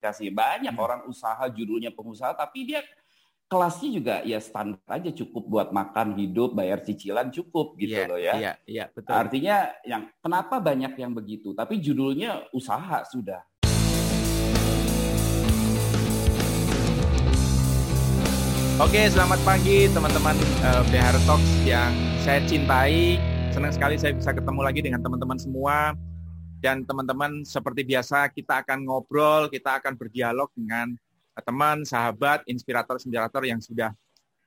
kasih banyak hmm. orang usaha judulnya pengusaha tapi dia kelasnya juga ya standar aja cukup buat makan hidup bayar cicilan cukup gitu yeah, loh ya. Iya, iya, betul. Artinya yang kenapa banyak yang begitu tapi judulnya usaha sudah. Oke, selamat pagi teman-teman uh, BHR Talks yang saya cintai. Senang sekali saya bisa ketemu lagi dengan teman-teman semua. Dan teman-teman seperti biasa kita akan ngobrol, kita akan berdialog dengan teman, sahabat, inspirator-inspirator yang sudah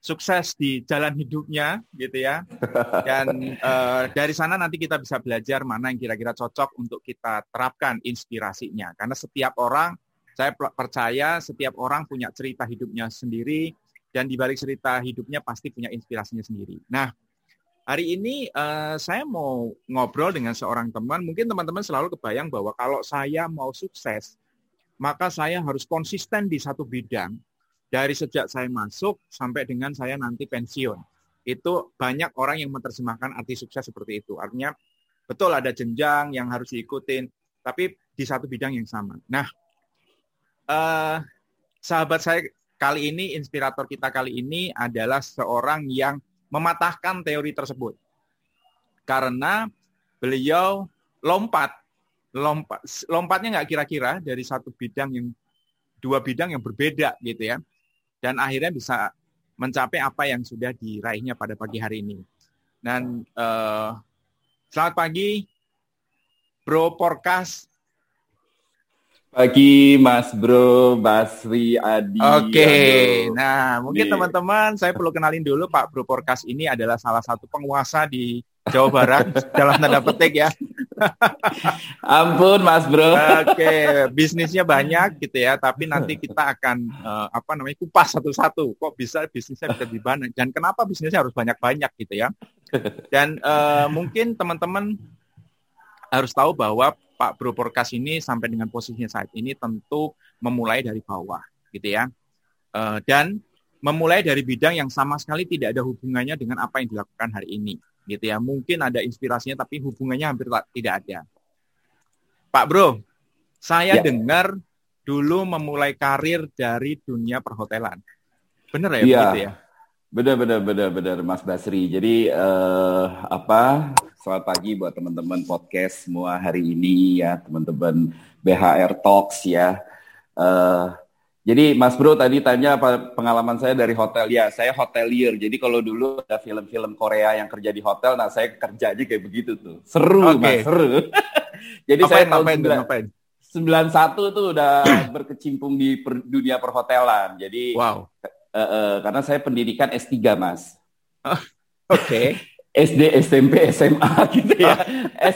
sukses di jalan hidupnya gitu ya. Dan uh, dari sana nanti kita bisa belajar mana yang kira-kira cocok untuk kita terapkan inspirasinya. Karena setiap orang, saya percaya setiap orang punya cerita hidupnya sendiri dan di balik cerita hidupnya pasti punya inspirasinya sendiri. Nah, hari ini uh, saya mau ngobrol dengan seorang teman. Mungkin teman-teman selalu kebayang bahwa kalau saya mau sukses, maka saya harus konsisten di satu bidang dari sejak saya masuk sampai dengan saya nanti pensiun. Itu banyak orang yang menerjemahkan arti sukses seperti itu. Artinya betul ada jenjang yang harus diikutin, tapi di satu bidang yang sama. Nah, uh, sahabat saya kali ini, inspirator kita kali ini adalah seorang yang mematahkan teori tersebut. Karena beliau lompat lompat lompatnya nggak kira-kira dari satu bidang yang dua bidang yang berbeda gitu ya. Dan akhirnya bisa mencapai apa yang sudah diraihnya pada pagi hari ini. Dan uh, selamat pagi Bro Porkas Pagi Mas Bro Basri Adi. Oke, okay. nah mungkin teman-teman saya perlu kenalin dulu Pak Bro Porkas ini adalah salah satu penguasa di Jawa Barat dalam tanda petik ya. Ampun Mas Bro. Oke, okay. bisnisnya banyak gitu ya, tapi nanti kita akan uh, apa namanya kupas satu-satu. Kok bisa bisnisnya bisa lebih banyak dan kenapa bisnisnya harus banyak-banyak gitu ya. Dan uh, mungkin teman-teman harus tahu bahwa Pak Bro Porkas ini sampai dengan posisinya saat ini tentu memulai dari bawah, gitu ya. Uh, dan memulai dari bidang yang sama sekali tidak ada hubungannya dengan apa yang dilakukan hari ini, gitu ya. Mungkin ada inspirasinya, tapi hubungannya hampir tidak ada. Pak Bro, saya ya. dengar dulu memulai karir dari dunia perhotelan. Benar ya, ya. begitu ya? Benar, benar, benar, benar, Mas Basri. Jadi uh, apa? Selamat pagi buat teman-teman podcast semua hari ini ya, teman-teman BHR Talks ya. Uh, jadi Mas Bro tadi tanya apa pengalaman saya dari hotel ya. Saya hotelier. Jadi kalau dulu ada film-film Korea yang kerja di hotel, nah saya kerja aja kayak begitu tuh. Seru, okay. Mas, seru. Jadi ngapain, saya tahun ngapain, ngapain? 91 tuh udah berkecimpung di per, dunia perhotelan. Jadi wow Uh, uh, karena saya pendidikan S3, Mas. Oke. Okay. SD, SMP, SMA gitu ya.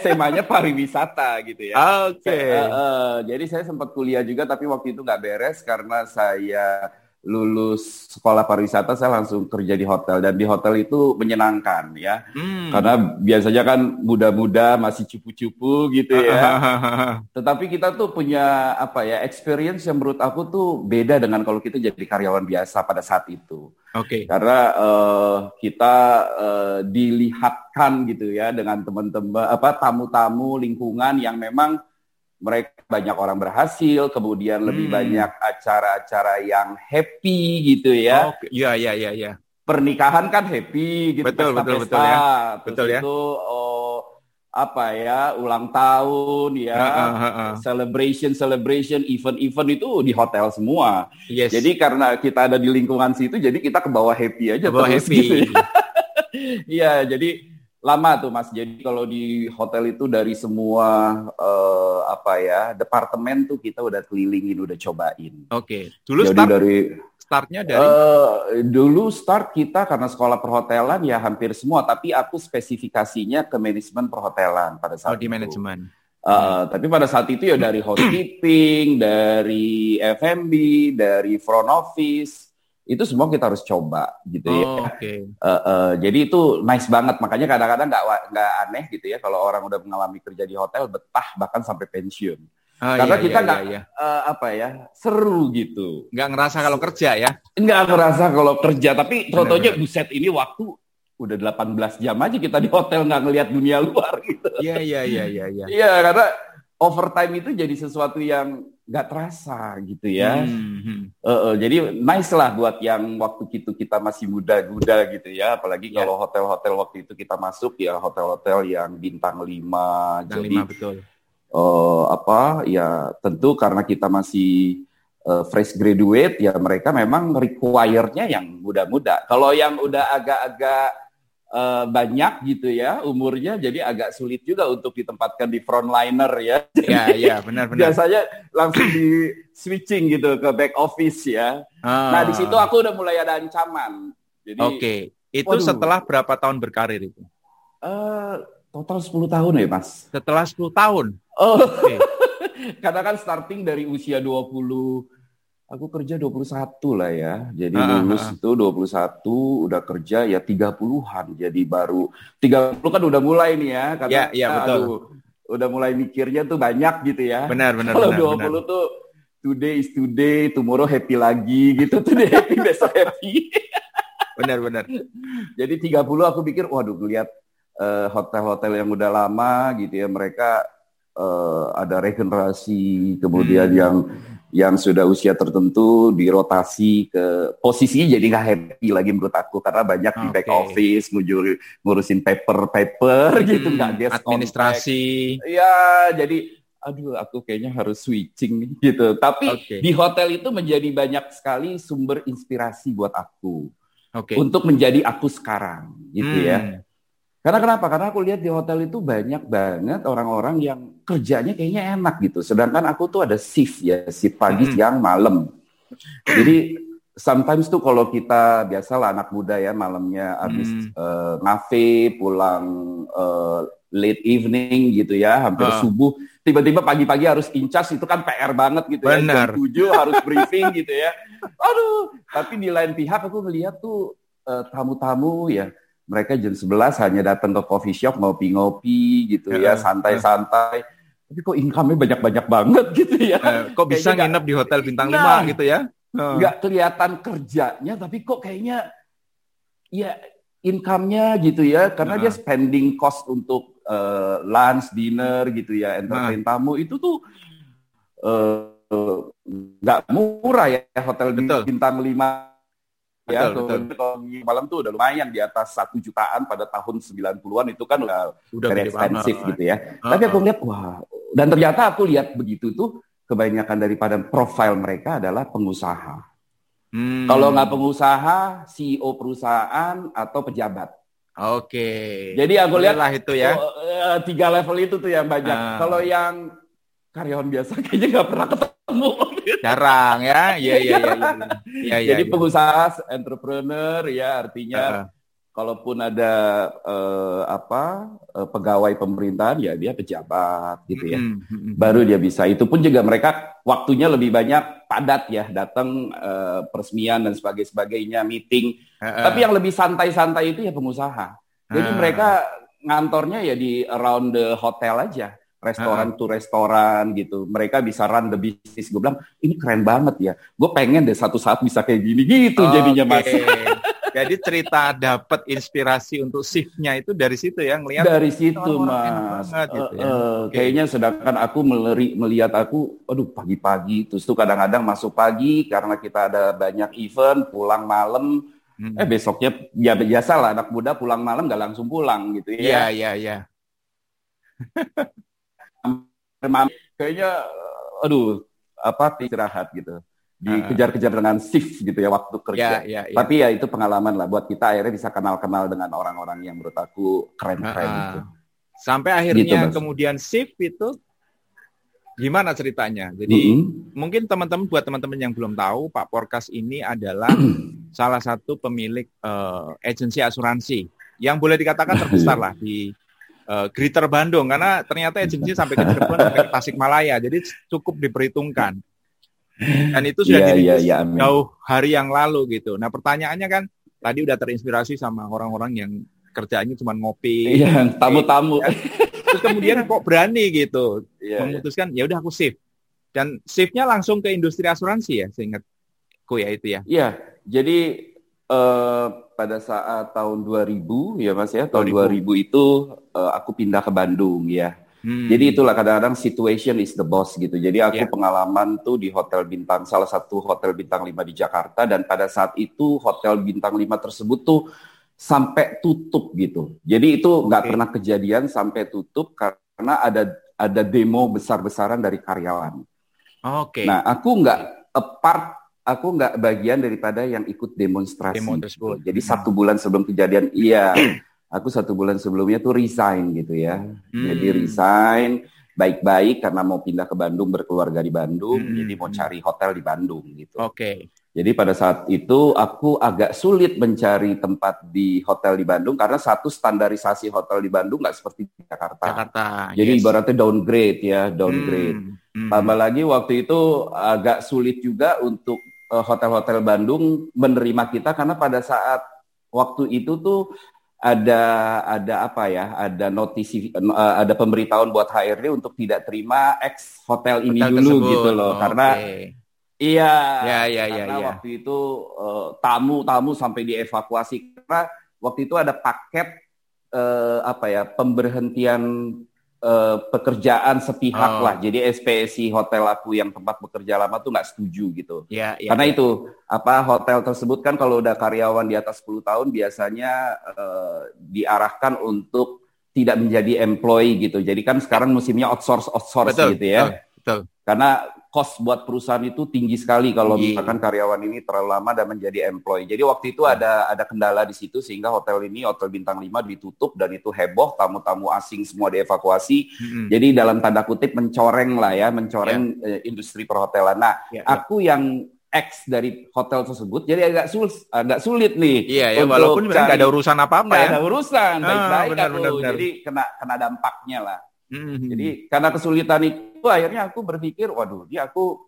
SMA-nya pariwisata gitu ya. Oke. Okay. Uh, uh, jadi saya sempat kuliah juga tapi waktu itu nggak beres karena saya lulus sekolah pariwisata saya langsung kerja di hotel dan di hotel itu menyenangkan ya hmm. karena biasanya kan muda-muda masih cupu-cupu gitu ya tetapi kita tuh punya apa ya experience yang menurut aku tuh beda dengan kalau kita jadi karyawan biasa pada saat itu oke okay. karena uh, kita uh, dilihatkan gitu ya dengan teman-teman apa tamu-tamu lingkungan yang memang mereka banyak orang berhasil, kemudian hmm. lebih banyak acara-acara yang happy gitu ya. Iya, iya, iya, iya. Pernikahan kan happy gitu, betul, pesta-pesta. Betul, betul ya. Terus betul ya. itu oh, apa ya, ulang tahun ya, uh, uh, uh, uh. celebration, celebration, event-event itu di hotel semua. Yes. Jadi karena kita ada di lingkungan situ, jadi kita ke bawah happy aja. Ke bawah happy. Gitu ya. Iya, jadi lama tuh Mas. Jadi kalau di hotel itu dari semua uh, apa ya departemen tuh kita udah kelilingin, udah cobain. Oke. Okay. Dulu Jadi start, dari startnya dari uh, dulu start kita karena sekolah perhotelan ya hampir semua, tapi aku spesifikasinya ke manajemen perhotelan pada saat oh, di manajemen. Uh, tapi pada saat itu ya dari housekeeping, dari F&B, dari front office, itu semua kita harus coba gitu ya. oh, ya. Okay. Uh, uh, jadi itu nice banget. Makanya kadang-kadang nggak nggak aneh gitu ya kalau orang udah mengalami kerja di hotel betah bahkan sampai pensiun. Oh, Karena iya, kita iya, nggak iya, iya. uh, apa ya seru gitu. Nggak ngerasa kalau kerja ya? Nggak ngerasa kalau kerja. Tapi contohnya buset ini waktu udah 18 jam aja kita di hotel nggak ngelihat dunia luar gitu. Iya iya iya iya. Iya Iya karena overtime itu jadi sesuatu yang nggak terasa gitu ya. Hmm. Uh, uh, jadi nice lah buat yang waktu itu kita masih muda-muda gitu ya. Apalagi yeah. kalau hotel-hotel waktu itu kita masuk ya hotel-hotel yang bintang lima. Bintang jadi lima, betul. Uh, apa ya tentu karena kita masih uh, fresh graduate ya mereka memang require-nya yang muda-muda. Kalau yang udah agak-agak uh, banyak gitu ya umurnya jadi agak sulit juga untuk ditempatkan di frontliner ya. Iya iya benar-benar. Biasanya langsung di switching gitu ke back office ya. Oh. Nah di situ aku udah mulai ada ancaman. Jadi Oke, okay. itu waduh. setelah berapa tahun berkarir itu? Uh, total 10 tahun ya Mas. Setelah 10 tahun. Oh. Okay. Karena kan starting dari usia 20 Aku kerja 21 lah ya. Jadi uh, lulus uh, itu 21, udah kerja ya 30-an. Jadi baru 30 kan udah mulai nih ya. Karena ya, ya, betul. Aduh, udah mulai mikirnya tuh banyak gitu ya. Benar, benar. Kalau 20 benar. tuh today is today, tomorrow happy lagi gitu. Today happy, besok happy. benar, benar. Jadi 30 aku pikir, waduh lihat uh, hotel-hotel yang udah lama gitu ya. Mereka uh, ada regenerasi, kemudian hmm. yang yang sudah usia tertentu dirotasi ke posisinya jadi nggak happy lagi menurut aku karena banyak okay. di back office ngujur, ngurusin paper paper hmm, gitu nggak dia administrasi ya jadi aduh aku kayaknya harus switching gitu tapi okay. di hotel itu menjadi banyak sekali sumber inspirasi buat aku okay. untuk menjadi aku sekarang gitu ya. hmm. ya karena kenapa? Karena aku lihat di hotel itu banyak banget orang-orang yang kerjanya kayaknya enak gitu. Sedangkan aku tuh ada shift ya, shift pagi, hmm. siang, malam. Jadi sometimes tuh kalau kita biasalah anak muda ya malamnya habis hmm. uh, ngafe, pulang uh, late evening gitu ya, hampir uh. subuh, tiba-tiba pagi-pagi harus incas itu kan PR banget gitu Benar. ya. Jam 7 harus briefing gitu ya. Aduh, tapi di lain pihak aku ngeliat tuh uh, tamu-tamu ya mereka jam 11 hanya datang ke coffee shop ngopi-ngopi gitu ya, santai-santai. Tapi kok income-nya banyak-banyak banget gitu ya. Uh, kok bisa kayaknya nginep di hotel bintang nah, 5 gitu ya? Nggak uh. kelihatan kerjanya, tapi kok kayaknya ya income-nya gitu ya, karena uh. dia spending cost untuk uh, lunch, dinner gitu ya, entertain uh. tamu itu tuh nggak uh, murah ya hotel Betul. bintang 5 ya betul, betul. kalau malam tuh udah lumayan di atas satu jutaan pada tahun 90-an itu kan udah, udah very expensive gitu ya. Uh, Tapi aku lihat wah dan ternyata aku lihat begitu tuh kebanyakan daripada profil mereka adalah pengusaha. Hmm. Kalau nggak pengusaha, CEO perusahaan atau pejabat. Oke. Okay. Jadi aku lihat lah itu ya. Oh, uh, tiga level itu tuh yang banyak. Uh. Kalau yang karyawan biasa kayaknya nggak pernah ketemu. Jarang ya, iya iya iya. Ya, ya, Jadi ya. pengusaha, entrepreneur ya artinya uh. Kalaupun ada uh, apa uh, pegawai pemerintahan ya dia pejabat gitu ya. Baru dia bisa. Itu pun juga mereka waktunya lebih banyak padat ya, datang uh, peresmian dan sebagainya, meeting. Tapi yang lebih santai-santai itu ya pengusaha. Jadi uh. mereka ngantornya ya di around the hotel aja restoran uh. tuh restoran gitu. Mereka bisa run the business. Gue bilang ini keren banget ya. Gue pengen deh satu saat bisa kayak gini gitu oh, jadinya mas. Jadi cerita dapat inspirasi untuk shiftnya itu dari situ ya ngelihat. Dari situ mas. gitu ya. uh, okay. Kayaknya sedangkan aku meleri, melihat aku, aduh pagi-pagi terus tuh kadang-kadang masuk pagi karena kita ada banyak event pulang malam. Hmm. Eh besoknya ya biasa lah anak muda pulang malam gak langsung pulang gitu ya. Iya iya iya. kayaknya aduh apa istirahat gitu dikejar-kejar dengan shift gitu ya waktu kerja. Ya, ya, ya. Tapi ya itu pengalaman lah buat kita akhirnya bisa kenal-kenal dengan orang-orang yang menurut aku keren-keren uh, gitu. Sampai akhirnya gitu, kemudian shift itu gimana ceritanya? Jadi mm -hmm. mungkin teman-teman buat teman-teman yang belum tahu Pak Porkas ini adalah salah satu pemilik uh, agensi asuransi yang boleh dikatakan terbesar lah di uh, Greater Bandung karena ternyata agensi sampai ke Cirebon sampai ke Tasikmalaya jadi cukup diperhitungkan dan itu sudah yeah, yeah, yeah, jauh hari yang lalu gitu. Nah pertanyaannya kan tadi udah terinspirasi sama orang-orang yang kerjaannya cuma ngopi, yeah, tamu-tamu. Ya. Terus kemudian kok berani gitu yeah, memutuskan ya udah aku shift dan shiftnya langsung ke industri asuransi ya, seingatku ya itu ya. Iya, jadi uh, pada saat tahun 2000 ya Mas ya, tahun 2000, 2000 itu uh, aku pindah ke Bandung ya. Hmm. Jadi itulah kadang-kadang situation is the boss gitu. Jadi aku yeah. pengalaman tuh di hotel bintang salah satu hotel bintang 5 di Jakarta dan pada saat itu hotel bintang 5 tersebut tuh sampai tutup gitu. Jadi itu nggak okay. pernah kejadian sampai tutup karena ada ada demo besar-besaran dari karyawan. Oke. Okay. Nah, aku nggak apart aku nggak bagian daripada yang ikut demonstrasi. Demo tersebut. Jadi satu bulan sebelum kejadian, iya, aku satu bulan sebelumnya tuh resign gitu ya. Hmm. Jadi resign baik-baik karena mau pindah ke Bandung berkeluarga di Bandung, hmm. jadi mau cari hotel di Bandung gitu. Oke. Okay. Jadi pada saat itu aku agak sulit mencari tempat di hotel di Bandung karena satu standarisasi hotel di Bandung nggak seperti di Jakarta. Jakarta. Jadi yes. ibaratnya downgrade ya, downgrade. Hmm. Hmm. Tambah lagi waktu itu agak sulit juga untuk Eh, hotel-hotel Bandung menerima kita karena pada saat waktu itu tuh ada ada apa ya ada notisi uh, ada pemberitahuan buat HRD untuk tidak terima ex hotel ini hotel dulu tersebut. gitu loh oh, karena okay. iya ya, ya, ya, karena ya. waktu itu tamu-tamu uh, sampai dievakuasi karena waktu itu ada paket uh, apa ya pemberhentian uh, pekerjaan sepihak oh. lah. Jadi SPSI hotel aku yang tempat bekerja lama tuh nggak setuju gitu. Ya, ya, Karena ya. itu apa hotel tersebut kan kalau udah karyawan di atas 10 tahun biasanya uh, diarahkan untuk tidak menjadi employee gitu. Jadi kan sekarang musimnya outsource outsource betul, gitu ya. Betul, betul. Karena cost buat perusahaan itu tinggi sekali kalau misalkan karyawan ini terlalu lama dan menjadi employee. Jadi waktu itu ada ada kendala di situ sehingga hotel ini hotel bintang 5 ditutup dan itu heboh, tamu-tamu asing semua dievakuasi. Hmm. Jadi dalam tanda kutip mencoreng lah ya, mencoreng yeah. uh, industri perhotelan. Nah, yeah, yeah. aku yang ex dari hotel tersebut jadi agak sulit agak sulit nih iya ya walaupun nggak ada urusan apa apa ya ada urusan baik-baik ah, benar, benar, jadi kena kena dampaknya lah Mm-hmm. Jadi karena kesulitan itu akhirnya aku berpikir, waduh, dia aku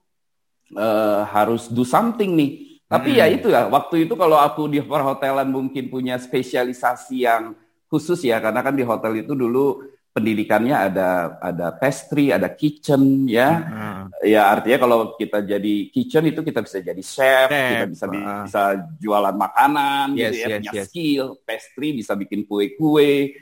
uh, harus do something nih. Tapi mm-hmm. ya itu ya, waktu itu kalau aku di perhotelan mungkin punya spesialisasi yang khusus ya, karena kan di hotel itu dulu pendidikannya ada ada pastry, ada kitchen ya. Mm-hmm. Ya artinya kalau kita jadi kitchen itu kita bisa jadi chef, chef. kita bisa uh. bisa jualan makanan yes, gitu ya, yes, punya yes. skill. Pastry bisa bikin kue-kue.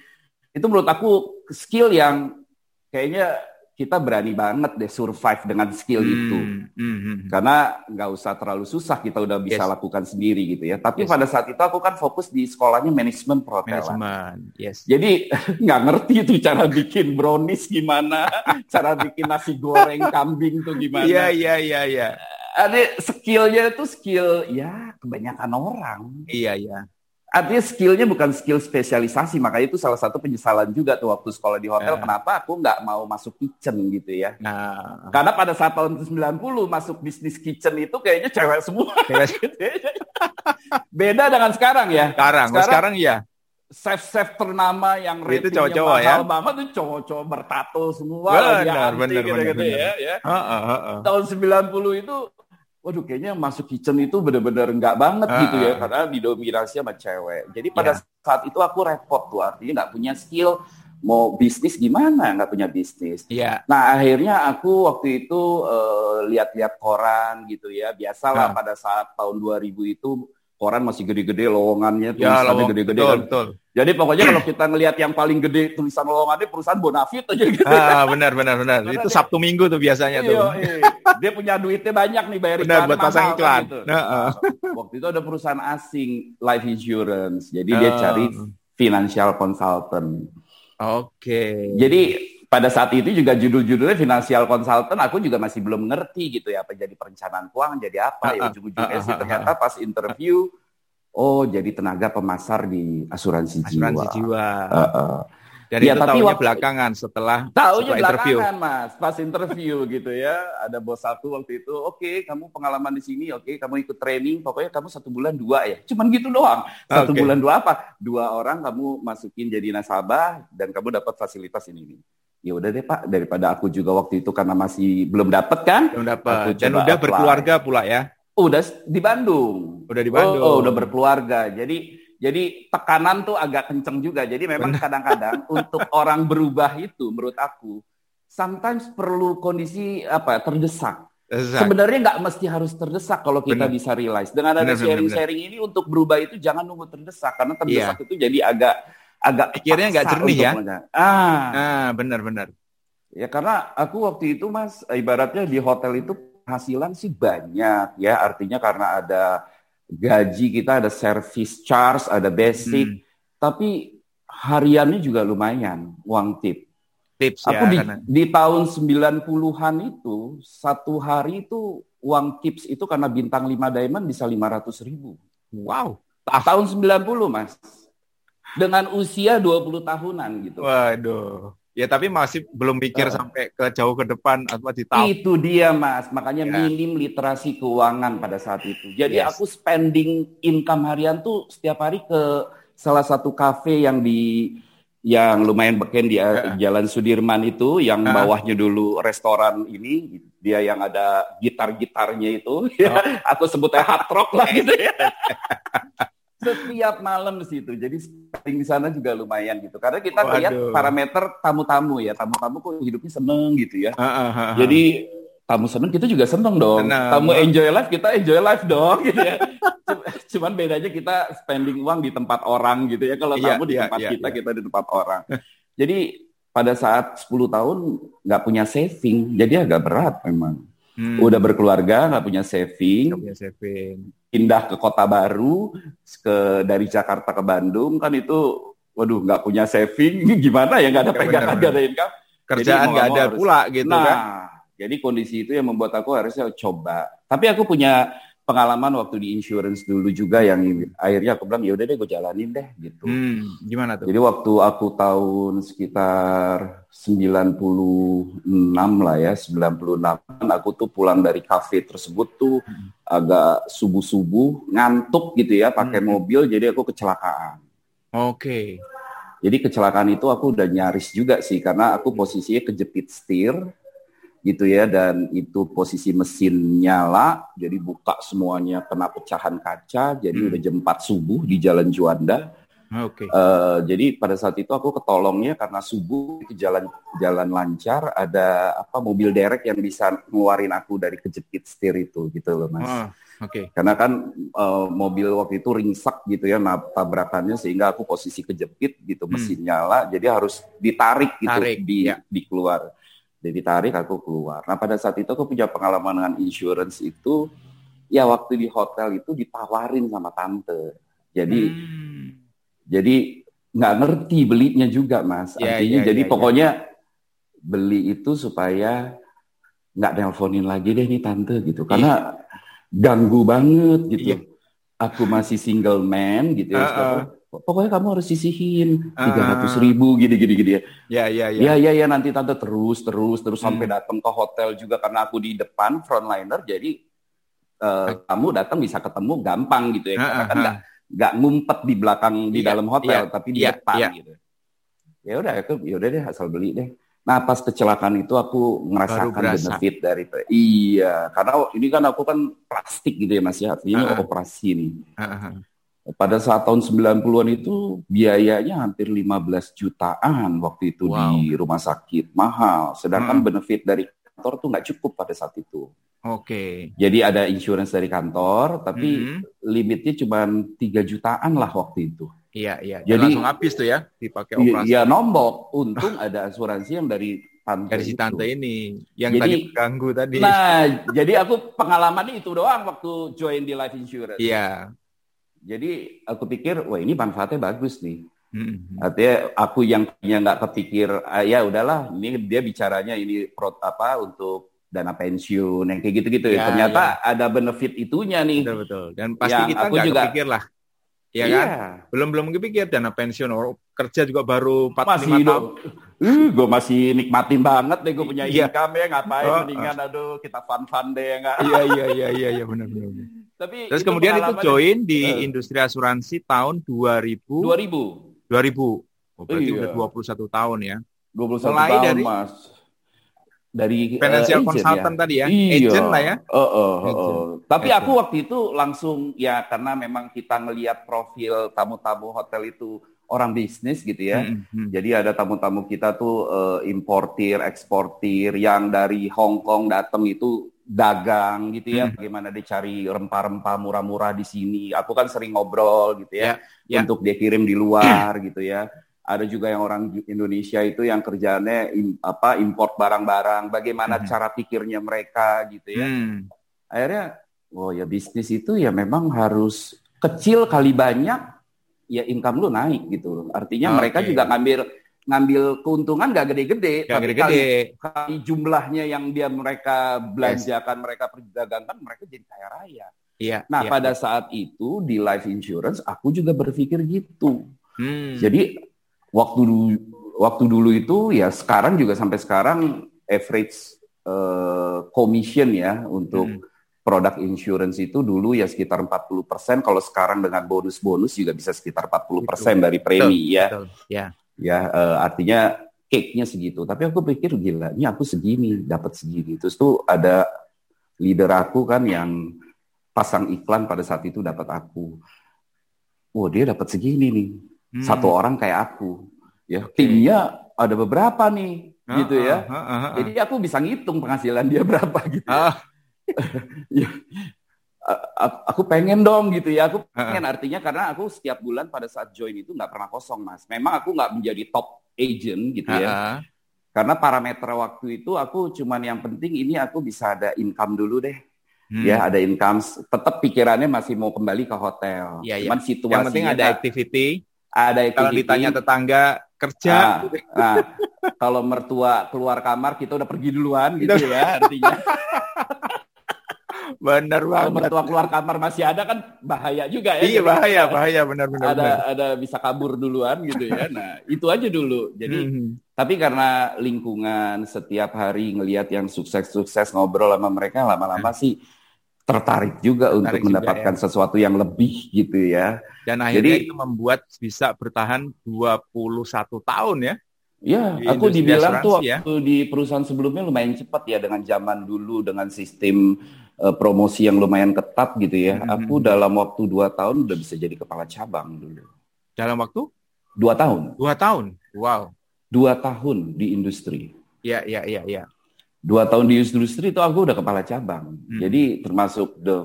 Itu menurut aku skill yang kayaknya kita berani banget deh survive dengan skill hmm, itu. Hmm, hmm, hmm. Karena nggak usah terlalu susah, kita udah bisa yes. lakukan sendiri gitu ya. Tapi yes. pada saat itu aku kan fokus di sekolahnya manajemen perhotelan. yes. Jadi nggak ngerti itu cara bikin brownies gimana, cara bikin nasi goreng kambing tuh gimana. Iya, iya, iya, iya. Ada skillnya itu skill ya kebanyakan orang. Iya, iya artinya skillnya bukan skill spesialisasi makanya itu salah satu penyesalan juga tuh waktu sekolah di hotel yeah. kenapa aku nggak mau masuk kitchen gitu ya nah. karena pada saat tahun 90 masuk bisnis kitchen itu kayaknya cewek semua ya. beda dengan sekarang ya sekarang sekarang, sekarang ya chef-chef ternama yang itu cowok-cowok ya banget tuh cowok-cowok bertato semua benar benar gitu, gitu ya, ya. Uh, uh, uh, uh. tahun 90 itu waduh kayaknya masuk kitchen itu benar-benar enggak banget uh, gitu ya karena didominasi sama cewek. Jadi pada yeah. saat itu aku repot tuh artinya nggak punya skill mau bisnis gimana nggak punya bisnis. Yeah. Nah akhirnya aku waktu itu uh, lihat-lihat koran gitu ya biasalah uh. pada saat tahun 2000 itu koran masih gede-gede lowongannya ya, tulisannya ya, gede-gede kan. Betul. Jadi pokoknya kalau kita ngelihat yang paling gede tulisan lowongannya perusahaan Bonafit aja gitu. Ah benar benar benar. Karena itu Sabtu Minggu tuh biasanya tuh. Iya, dia punya duitnya banyak nih bayar benar, buat pasang iklan. Gitu. Nah, uh. Waktu itu ada perusahaan asing life insurance. Jadi uh. dia cari financial consultant. Oke. Okay. Jadi pada saat itu juga judul-judulnya financial consultant aku juga masih belum ngerti gitu ya apa jadi perencanaan keuangan jadi apa ya ujung-ujungnya sih ternyata pas interview oh jadi tenaga pemasar di asuransi, asuransi jiwa. jiwa. Uh, uh. Dan ya, itu tapi waktu, belakangan setelah tahunya belakangan interview. mas pas interview gitu ya ada bos satu waktu itu oke okay, kamu pengalaman di sini oke okay, kamu ikut training pokoknya kamu satu bulan dua ya cuman gitu doang satu okay. bulan dua apa dua orang kamu masukin jadi nasabah dan kamu dapat fasilitas ini ini ya udah deh Pak. Daripada aku juga waktu itu karena masih belum dapat kan? Belum dapat dan udah apply. berkeluarga pula ya? Udah di Bandung. Udah di Bandung. Oh, oh udah berkeluarga. Jadi jadi tekanan tuh agak kenceng juga. Jadi memang kadang-kadang untuk orang berubah itu menurut aku sometimes perlu kondisi apa terdesak. Sebenarnya nggak mesti harus terdesak kalau kita bener. bisa realize. Dengan ada sharing-sharing ini untuk berubah itu jangan nunggu terdesak. Karena terdesak yeah. itu jadi agak agak pikirnya nggak jernih ya. Ah, ah benar-benar. Ya karena aku waktu itu mas ibaratnya di hotel itu hasilan sih banyak ya artinya karena ada gaji kita ada service charge ada basic hmm. tapi hariannya juga lumayan uang tip. Tips aku ya, di, karena... di tahun 90-an itu satu hari itu uang tips itu karena bintang 5 diamond bisa 500 ribu. Wow. Tahun 90 mas. Dengan usia 20 tahunan gitu. Waduh. Ya tapi masih belum pikir uh, sampai ke jauh ke depan atau di tahun. Itu dia mas, makanya ya. minim literasi keuangan pada saat itu. Jadi yes. aku spending income harian tuh setiap hari ke salah satu kafe yang di yang lumayan beken di uh. Jalan Sudirman itu, yang uh. bawahnya dulu restoran ini, dia yang ada gitar-gitarnya itu, oh. ya, atau sebutnya hard rock lah gitu ya. setiap malam di situ. Jadi spending di sana juga lumayan gitu. Karena kita Waduh. lihat parameter tamu-tamu ya. Tamu-tamu kok hidupnya seneng gitu ya. Uh, uh, uh, Jadi tamu seneng kita juga seneng dong. Senang. Tamu enjoy life kita enjoy life dong gitu ya. Cuman bedanya kita spending uang di tempat orang gitu ya. Kalau yeah, tamu di yeah, tempat yeah, kita, yeah. kita di tempat orang. Jadi pada saat 10 tahun nggak punya saving, jadi agak berat memang. Hmm. Udah berkeluarga, nggak punya saving. Gak punya saving. Pindah ke kota baru ke dari Jakarta ke Bandung kan itu waduh nggak punya saving. Gimana ya nggak ada pegangan nggak ada income. Kerjaan nggak ada harus, pula gitu nah, kan jadi kondisi itu yang membuat aku harusnya coba. Tapi aku punya pengalaman waktu di insurance dulu juga yang akhirnya aku bilang ya udah deh gue jalanin deh gitu. Hmm, gimana tuh? Jadi waktu aku tahun sekitar 96 lah ya, 96 aku tuh pulang dari kafe tersebut tuh hmm. agak subuh-subuh ngantuk gitu ya pakai hmm. mobil jadi aku kecelakaan. Oke. Okay. Jadi kecelakaan itu aku udah nyaris juga sih karena aku posisinya kejepit setir gitu ya dan itu posisi mesin nyala jadi buka semuanya kena pecahan kaca jadi hmm. udah jam 4 subuh di Jalan Juanda. Oke. Okay. Uh, jadi pada saat itu aku ketolongnya karena subuh itu jalan jalan lancar ada apa mobil derek yang bisa ngeluarin aku dari kejepit setir itu gitu loh mas. Oh, Oke. Okay. Karena kan uh, mobil waktu itu ringsak gitu ya nah, tabrakannya sehingga aku posisi kejepit gitu hmm. mesin nyala jadi harus ditarik gitu Tarik, di ya. di keluar jadi tarik aku keluar. Nah pada saat itu aku punya pengalaman dengan insurance itu, ya waktu di hotel itu ditawarin sama tante. Jadi hmm. jadi nggak ngerti belinya juga mas. Yeah, Artinya yeah, jadi yeah, ya. pokoknya yeah. beli itu supaya nggak nelponin lagi deh nih tante gitu. Karena yeah. ganggu banget gitu. Yeah. Aku masih single man gitu ya. Uh -uh pokoknya kamu harus sisihin ah. tiga ratus ribu gini gini gini ya. Ya ya ya. Ya ya ya nanti tante terus terus terus hmm. sampai datang ke hotel juga karena aku di depan frontliner jadi uh, kamu datang bisa ketemu gampang gitu ya. Karena kan nggak nggak ngumpet di belakang di iya, dalam hotel iya, tapi di iya, depan iya. gitu. Ya udah aku ya udah deh asal beli deh. Nah pas kecelakaan itu aku ngerasakan benefit dari iya karena ini kan aku kan plastik gitu ya mas ya ini uh operasi nih. Uh -huh pada saat tahun 90-an itu biayanya hampir 15 jutaan waktu itu wow. di rumah sakit mahal. Sedangkan hmm. benefit dari kantor tuh nggak cukup pada saat itu. Oke. Okay. Jadi ada insurance dari kantor, tapi hmm. limitnya cuma 3 jutaan lah waktu itu. Iya, iya. Jadi langsung habis tuh ya dipakai iya, operasi. Iya, nombok. Untung ada asuransi yang dari tante dari si tante ini yang jadi, tadi ganggu tadi. Nah, jadi aku pengalaman itu doang waktu join di life insurance. Iya. Jadi aku pikir, wah ini manfaatnya bagus nih. Hmm. Artinya aku yang punya nggak kepikir, ah, ya udahlah, ini dia bicaranya ini pro, apa untuk dana pensiun yang kayak gitu-gitu. Ya, Ternyata ya. ada benefit itunya nih. Betul betul. Dan pasti yang kita nggak juga, kepikir lah. Ya iya. kan? Belum belum kepikir dana pensiun orang kerja juga baru 4 masih 5 tahun. Uh, gue masih nikmatin banget deh gue punya iya. income ya ngapain oh, mendingan oh. aduh kita fun-fun deh ya enggak. Iya iya iya iya iya benar benar. Tapi Terus kemudian itu join di uh, industri asuransi tahun 2000. 2000. 2000. Oh, berarti iya. udah 21 tahun ya. 21 Mulai tahun, dari Mas. Dari financial uh, consultant ya? tadi ya. Iya. Agent lah ya. Uh, uh, uh, uh. Tapi agent. aku waktu itu langsung ya karena memang kita ngelihat profil tamu-tamu hotel itu orang bisnis gitu ya. Hmm, hmm. Jadi ada tamu-tamu kita tuh uh, importir, eksportir yang dari Hong Kong datang itu dagang gitu ya, hmm. bagaimana dia cari rempah-rempah murah-murah di sini. Aku kan sering ngobrol gitu ya, yeah, yeah. untuk dia kirim di luar gitu ya. ada juga yang orang Indonesia itu yang kerjanya im, apa import barang-barang, bagaimana hmm. cara pikirnya mereka gitu ya. Hmm. Akhirnya, oh ya bisnis itu ya memang harus kecil kali banyak, ya income lu naik gitu. Artinya okay. mereka juga ngambil ngambil keuntungan gak gede-gede, tapi gede-gede. Kali, kali jumlahnya yang dia mereka belanjakan, yes. mereka perdagangkan, mereka jadi kaya raya. Iya. Nah iya. pada saat itu di life insurance aku juga berpikir gitu. Hmm. Jadi waktu dulu waktu dulu itu ya sekarang juga sampai sekarang average uh, commission ya untuk hmm. produk insurance itu dulu ya sekitar 40%, kalau sekarang dengan bonus-bonus juga bisa sekitar 40% betul. dari premi betul, ya. Betul. Ya. Ya uh, artinya cake-nya segitu. Tapi aku pikir gila, ini aku segini, dapat segini. Terus tuh ada leader aku kan yang pasang iklan pada saat itu dapat aku. Oh, dia dapat segini nih. Hmm. Satu orang kayak aku ya timnya ada beberapa nih uh, gitu ya. Uh, uh, uh, uh. Jadi aku bisa ngitung penghasilan dia berapa gitu. Ya. Aku pengen dong gitu ya. Aku pengen artinya karena aku setiap bulan pada saat join itu nggak pernah kosong mas. Memang aku nggak menjadi top agent gitu ya. Karena parameter waktu itu aku cuman yang penting ini aku bisa ada income dulu deh. Hmm. Ya ada income, tetap pikirannya masih mau kembali ke hotel. Ya, Cuman ya. situasinya yang penting ada activity. Ada activity. Kalau ditanya tetangga kerja. Nah, nah, kalau mertua keluar kamar kita udah pergi duluan gitu ya artinya. Benar banget. Kalau mertua keluar kamar masih ada kan bahaya juga ya. Iya bahaya, bahaya benar-benar. Ada benar. ada bisa kabur duluan gitu ya. Nah itu aja dulu. Jadi hmm. tapi karena lingkungan setiap hari ngelihat yang sukses-sukses ngobrol sama mereka lama-lama hmm. sih tertarik juga tertarik untuk juga, mendapatkan ya. sesuatu yang lebih gitu ya. Dan akhirnya Jadi, itu membuat bisa bertahan 21 tahun ya. Ya, di aku dibilang tuh ya. waktu ya. di perusahaan sebelumnya lumayan cepat ya dengan zaman dulu dengan sistem uh, promosi yang lumayan ketat gitu ya. Hmm. Aku dalam waktu dua tahun udah bisa jadi kepala cabang dulu. Dalam waktu? Dua tahun. Dua tahun. Wow. Dua tahun di industri. Iya, iya, iya, iya dua tahun di industri itu aku udah kepala cabang. Hmm. Jadi termasuk the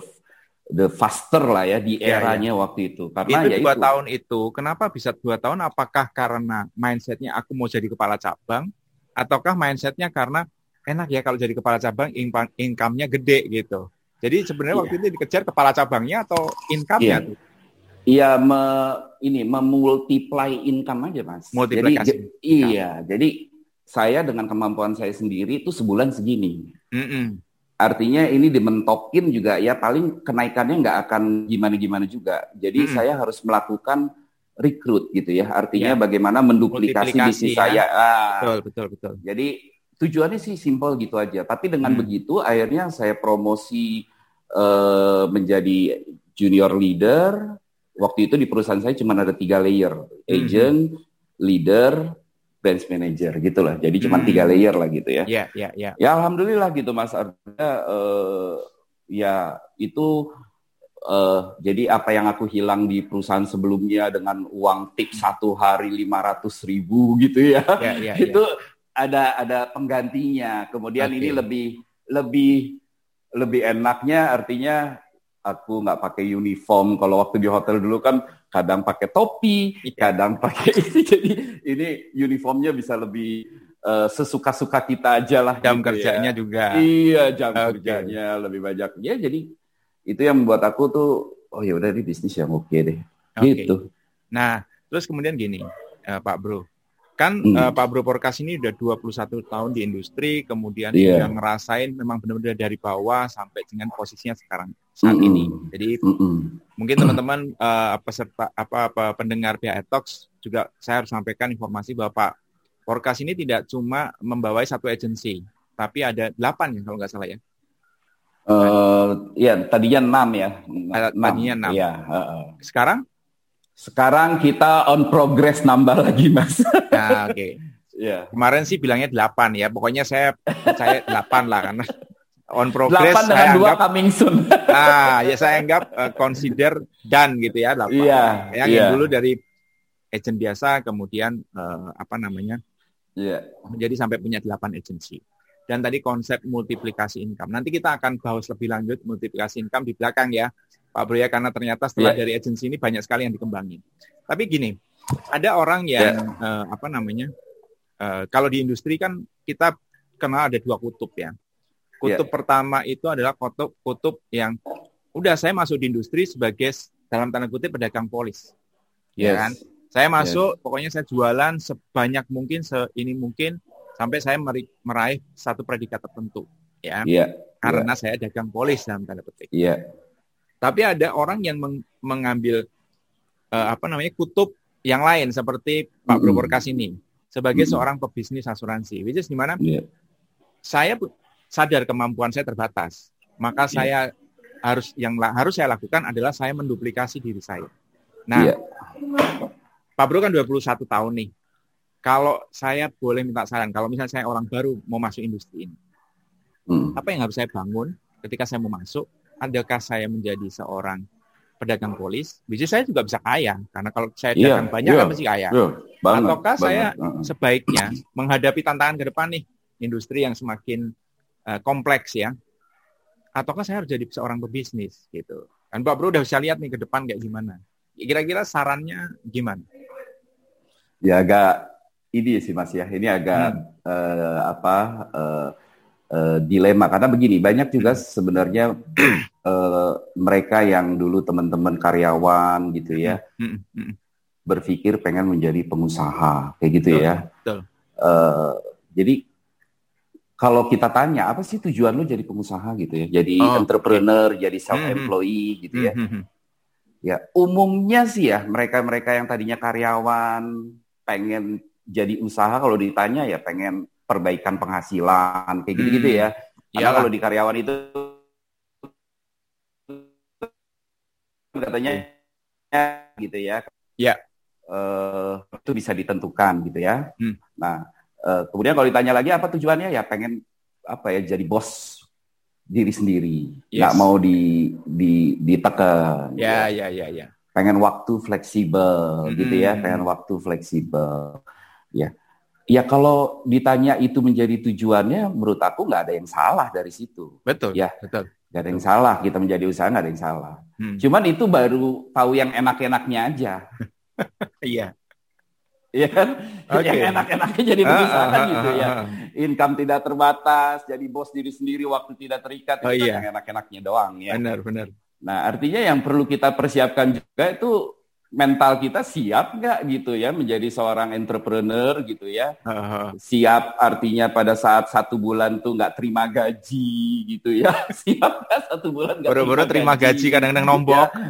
the faster lah ya di iya, eranya ya, ya. waktu itu. Karena itu ya dua itu. tahun itu, kenapa bisa dua tahun? Apakah karena mindsetnya aku mau jadi kepala cabang, ataukah mindsetnya karena enak ya kalau jadi kepala cabang income-nya gede gitu. Jadi sebenarnya yeah. waktu itu dikejar kepala cabangnya atau income-nya yeah. Iya, me, ini memultiply income aja mas. Multiplikasi. Jadi, iya, jadi saya dengan kemampuan saya sendiri itu sebulan segini. Mm -mm. Artinya ini dimentokin juga ya paling kenaikannya nggak akan gimana-gimana juga. Jadi mm -mm. saya harus melakukan rekrut gitu ya. Artinya yeah. bagaimana menduplikasi bisnis ya. saya. Ah. Betul, betul, betul. Jadi tujuannya sih simpel gitu aja. Tapi dengan mm. begitu akhirnya saya promosi uh, menjadi junior leader. Waktu itu di perusahaan saya cuma ada tiga layer, agent, mm. leader, bench manager gitu lah. Jadi cuma hmm. tiga layer lah gitu ya. Iya, iya, iya. Ya alhamdulillah gitu Mas Arda uh, ya itu uh, jadi apa yang aku hilang di perusahaan sebelumnya dengan uang tip satu hari lima ratus ribu gitu ya. ya, ya itu ya. Ada ada penggantinya. Kemudian okay. ini lebih lebih lebih enaknya artinya aku nggak pakai uniform. Kalau waktu di hotel dulu kan kadang pakai topi, kadang pakai ini. Jadi ini uniformnya bisa lebih uh, sesuka-suka kita aja lah. Jam gitu ya. kerjanya ya. juga. Iya, jam okay. kerjanya lebih banyak. Ya jadi itu yang membuat aku tuh oh ya udah ini bisnis yang oke okay deh. Okay. Gitu. Nah, terus kemudian gini, uh, Pak Bro. Kan hmm. uh, Pak Bro Porkas ini udah 21 tahun di industri, kemudian yeah. udah ngerasain memang benar-benar dari bawah sampai dengan posisinya sekarang saat mm -hmm. ini. Jadi mm -hmm. mungkin teman-teman uh, peserta apa, apa pendengar PHR Talks juga saya harus sampaikan informasi bahwa Pak Porkas ini tidak cuma membawai satu agensi, tapi ada delapan ya kalau nggak salah ya. Uh, ya tadinya enam ya. Tadinya enam. Ya, uh, uh. Sekarang? Sekarang kita on progress nambah lagi, Mas. Nah, oke. Okay. yeah. Kemarin sih bilangnya delapan ya. Pokoknya saya saya delapan lah karena on progress. Delapan dengan dua coming soon. ah, ya saya anggap uh, consider done gitu ya. Iya. Yeah, yang yeah. dulu dari agent biasa, kemudian uh, apa namanya? Iya. Yeah. Menjadi sampai punya delapan agensi. Dan tadi konsep multiplikasi income. Nanti kita akan bahas lebih lanjut multiplikasi income di belakang ya. Pak Bro ya karena ternyata setelah yeah. dari agensi ini banyak sekali yang dikembangin. Tapi gini, ada orang yang yeah. uh, apa namanya? Uh, kalau di industri kan kita kenal ada dua kutub ya. Kutub yeah. pertama itu adalah kutub kutub yang udah saya masuk di industri sebagai dalam tanda kutip pedagang polis. Ya yes. Ya kan? Saya masuk, yes. pokoknya saya jualan sebanyak mungkin, se ini mungkin sampai saya meraih satu predikat tertentu, ya. Yeah. Karena yeah. saya dagang polis dalam tanda petik. Yeah. Tapi ada orang yang meng mengambil uh, apa namanya kutub yang lain seperti Pak mm -hmm. Bro ini sebagai mm -hmm. seorang pebisnis asuransi, which is di mana yeah. saya sadar kemampuan saya terbatas, maka yeah. saya harus yang harus saya lakukan adalah saya menduplikasi diri saya. Nah, yeah. Pak Bro kan 21 tahun nih. Kalau saya boleh minta saran, kalau misalnya saya orang baru mau masuk industri ini, hmm. apa yang harus saya bangun ketika saya mau masuk? Adakah saya menjadi seorang pedagang polis? Bisa saya juga bisa kaya, karena kalau saya yeah, dagang banyak yeah, kan mesti kaya. Yeah, banget, Ataukah banget, saya banget. sebaiknya menghadapi tantangan ke depan nih, industri yang semakin uh, kompleks ya, ataukah saya harus jadi seorang pebisnis gitu. Dan Pak Bro udah bisa lihat nih ke depan kayak gimana. Kira-kira sarannya gimana? Ya agak ini sih Mas ya. Ini agak hmm. uh, apa uh, uh, dilema karena begini banyak juga sebenarnya uh, mereka yang dulu teman-teman karyawan gitu ya hmm. Hmm. hmm. berpikir pengen menjadi pengusaha kayak gitu betul, ya. Betul. Uh, jadi kalau kita tanya apa sih tujuan lu jadi pengusaha gitu ya, jadi oh, entrepreneur, okay. jadi self employee mm gitu ya. Mm. Ya umumnya sih ya mereka-mereka yang tadinya karyawan pengen jadi usaha kalau ditanya ya pengen perbaikan penghasilan kayak gitu-gitu ya. Karena kalau di karyawan itu katanya gitu ya. Ya. Uh, itu bisa ditentukan gitu ya. Hmm. Nah Uh, kemudian kalau ditanya lagi apa tujuannya ya pengen apa ya jadi bos diri sendiri, yes. nggak mau di di ditekan. Ya, ya, ya, ya. Pengen waktu fleksibel hmm. gitu ya, pengen waktu fleksibel. Ya, ya kalau ditanya itu menjadi tujuannya, menurut aku nggak ada yang salah dari situ. Betul. Ya, betul. Gak ada yang salah kita menjadi usaha nggak ada yang salah. Hmm. Cuman itu baru tahu yang enak-enaknya aja. Iya. Iya kan? Okay. Yang enak-enaknya jadi pengusaha ah, ah, gitu ya. Ah, Income tidak terbatas, jadi bos diri sendiri, waktu tidak terikat, oh, itu kan iya. yang enak-enaknya doang ya. Benar, benar. Nah, artinya yang perlu kita persiapkan juga itu mental kita siap nggak gitu ya menjadi seorang entrepreneur gitu ya. Uh-huh. Siap artinya pada saat satu bulan tuh nggak terima gaji gitu ya. Siap nggak satu bulan nggak terima, terima gaji kadang-kadang nombok. Ya.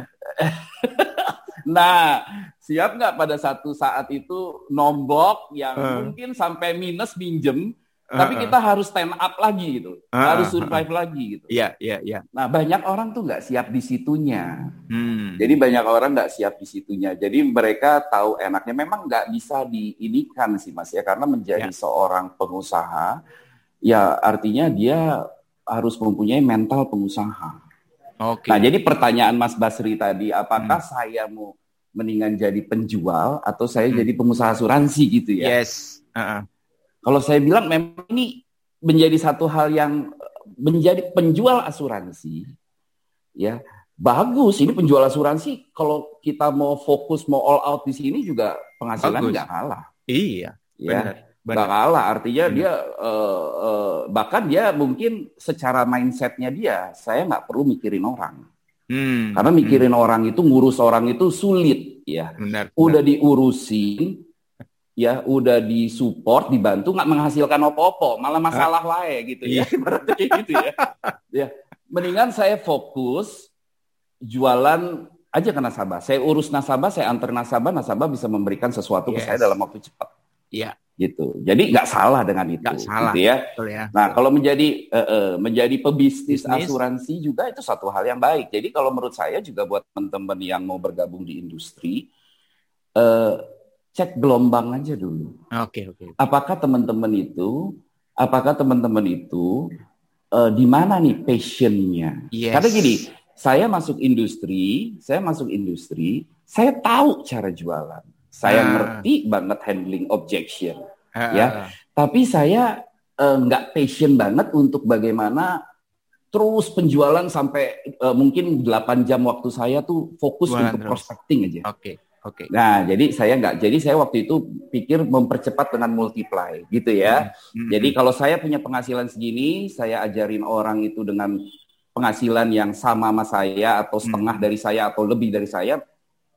nah, siap nggak pada satu saat itu nombok yang uh. mungkin sampai minus minjem, tapi kita harus stand up lagi gitu, uh, harus survive uh, lagi gitu. Iya, iya, iya. Nah banyak orang tuh nggak siap di situnya. Hmm. Jadi banyak orang nggak siap di situnya. Jadi mereka tahu enaknya memang nggak bisa diinikan sih mas ya, karena menjadi ya. seorang pengusaha, ya artinya dia harus mempunyai mental pengusaha. Okay. Nah jadi pertanyaan Mas Basri tadi, apakah hmm. saya mau mendingan jadi penjual atau saya hmm. jadi pengusaha asuransi gitu ya. Yes. Uh-uh. Kalau saya bilang memang ini menjadi satu hal yang menjadi penjual asuransi ya bagus ini penjual asuransi kalau kita mau fokus mau all out di sini juga penghasilan nggak kalah iya ya nggak kalah artinya benar. dia uh, uh, bahkan dia mungkin secara mindsetnya dia saya nggak perlu mikirin orang Hmm. Karena mikirin hmm. orang itu, ngurus orang itu sulit ya. Benar, udah benar. diurusin, ya udah disupport, dibantu, nggak menghasilkan opo-opo, malah masalah ah. wae gitu ya. Iya. gitu ya. ya. Mendingan saya fokus jualan aja ke nasabah. Saya urus nasabah, saya antar nasabah, nasabah bisa memberikan sesuatu yes. ke saya dalam waktu cepat. Iya gitu. Jadi nggak salah dengan itu, gak salah. gitu ya. Betul ya. Nah kalau menjadi uh, uh, menjadi pebisnis Bisnis. asuransi juga itu satu hal yang baik. Jadi kalau menurut saya juga buat teman-teman yang mau bergabung di industri, uh, cek gelombang aja dulu. Oke okay, oke. Okay. Apakah teman-teman itu, apakah teman-teman itu uh, di mana nih passionnya? Yes. Karena gini, saya masuk industri, saya masuk industri, saya tahu cara jualan saya uh. ngerti banget handling objection, uh. ya. Tapi saya uh, nggak passion banget untuk bagaimana terus penjualan sampai uh, mungkin 8 jam waktu saya tuh fokus untuk prospecting aja. Oke. Okay. Oke. Okay. Nah, jadi saya nggak. Jadi saya waktu itu pikir mempercepat dengan multiply, gitu ya. Hmm. Jadi kalau saya punya penghasilan segini, saya ajarin orang itu dengan penghasilan yang sama sama saya atau setengah hmm. dari saya atau lebih dari saya,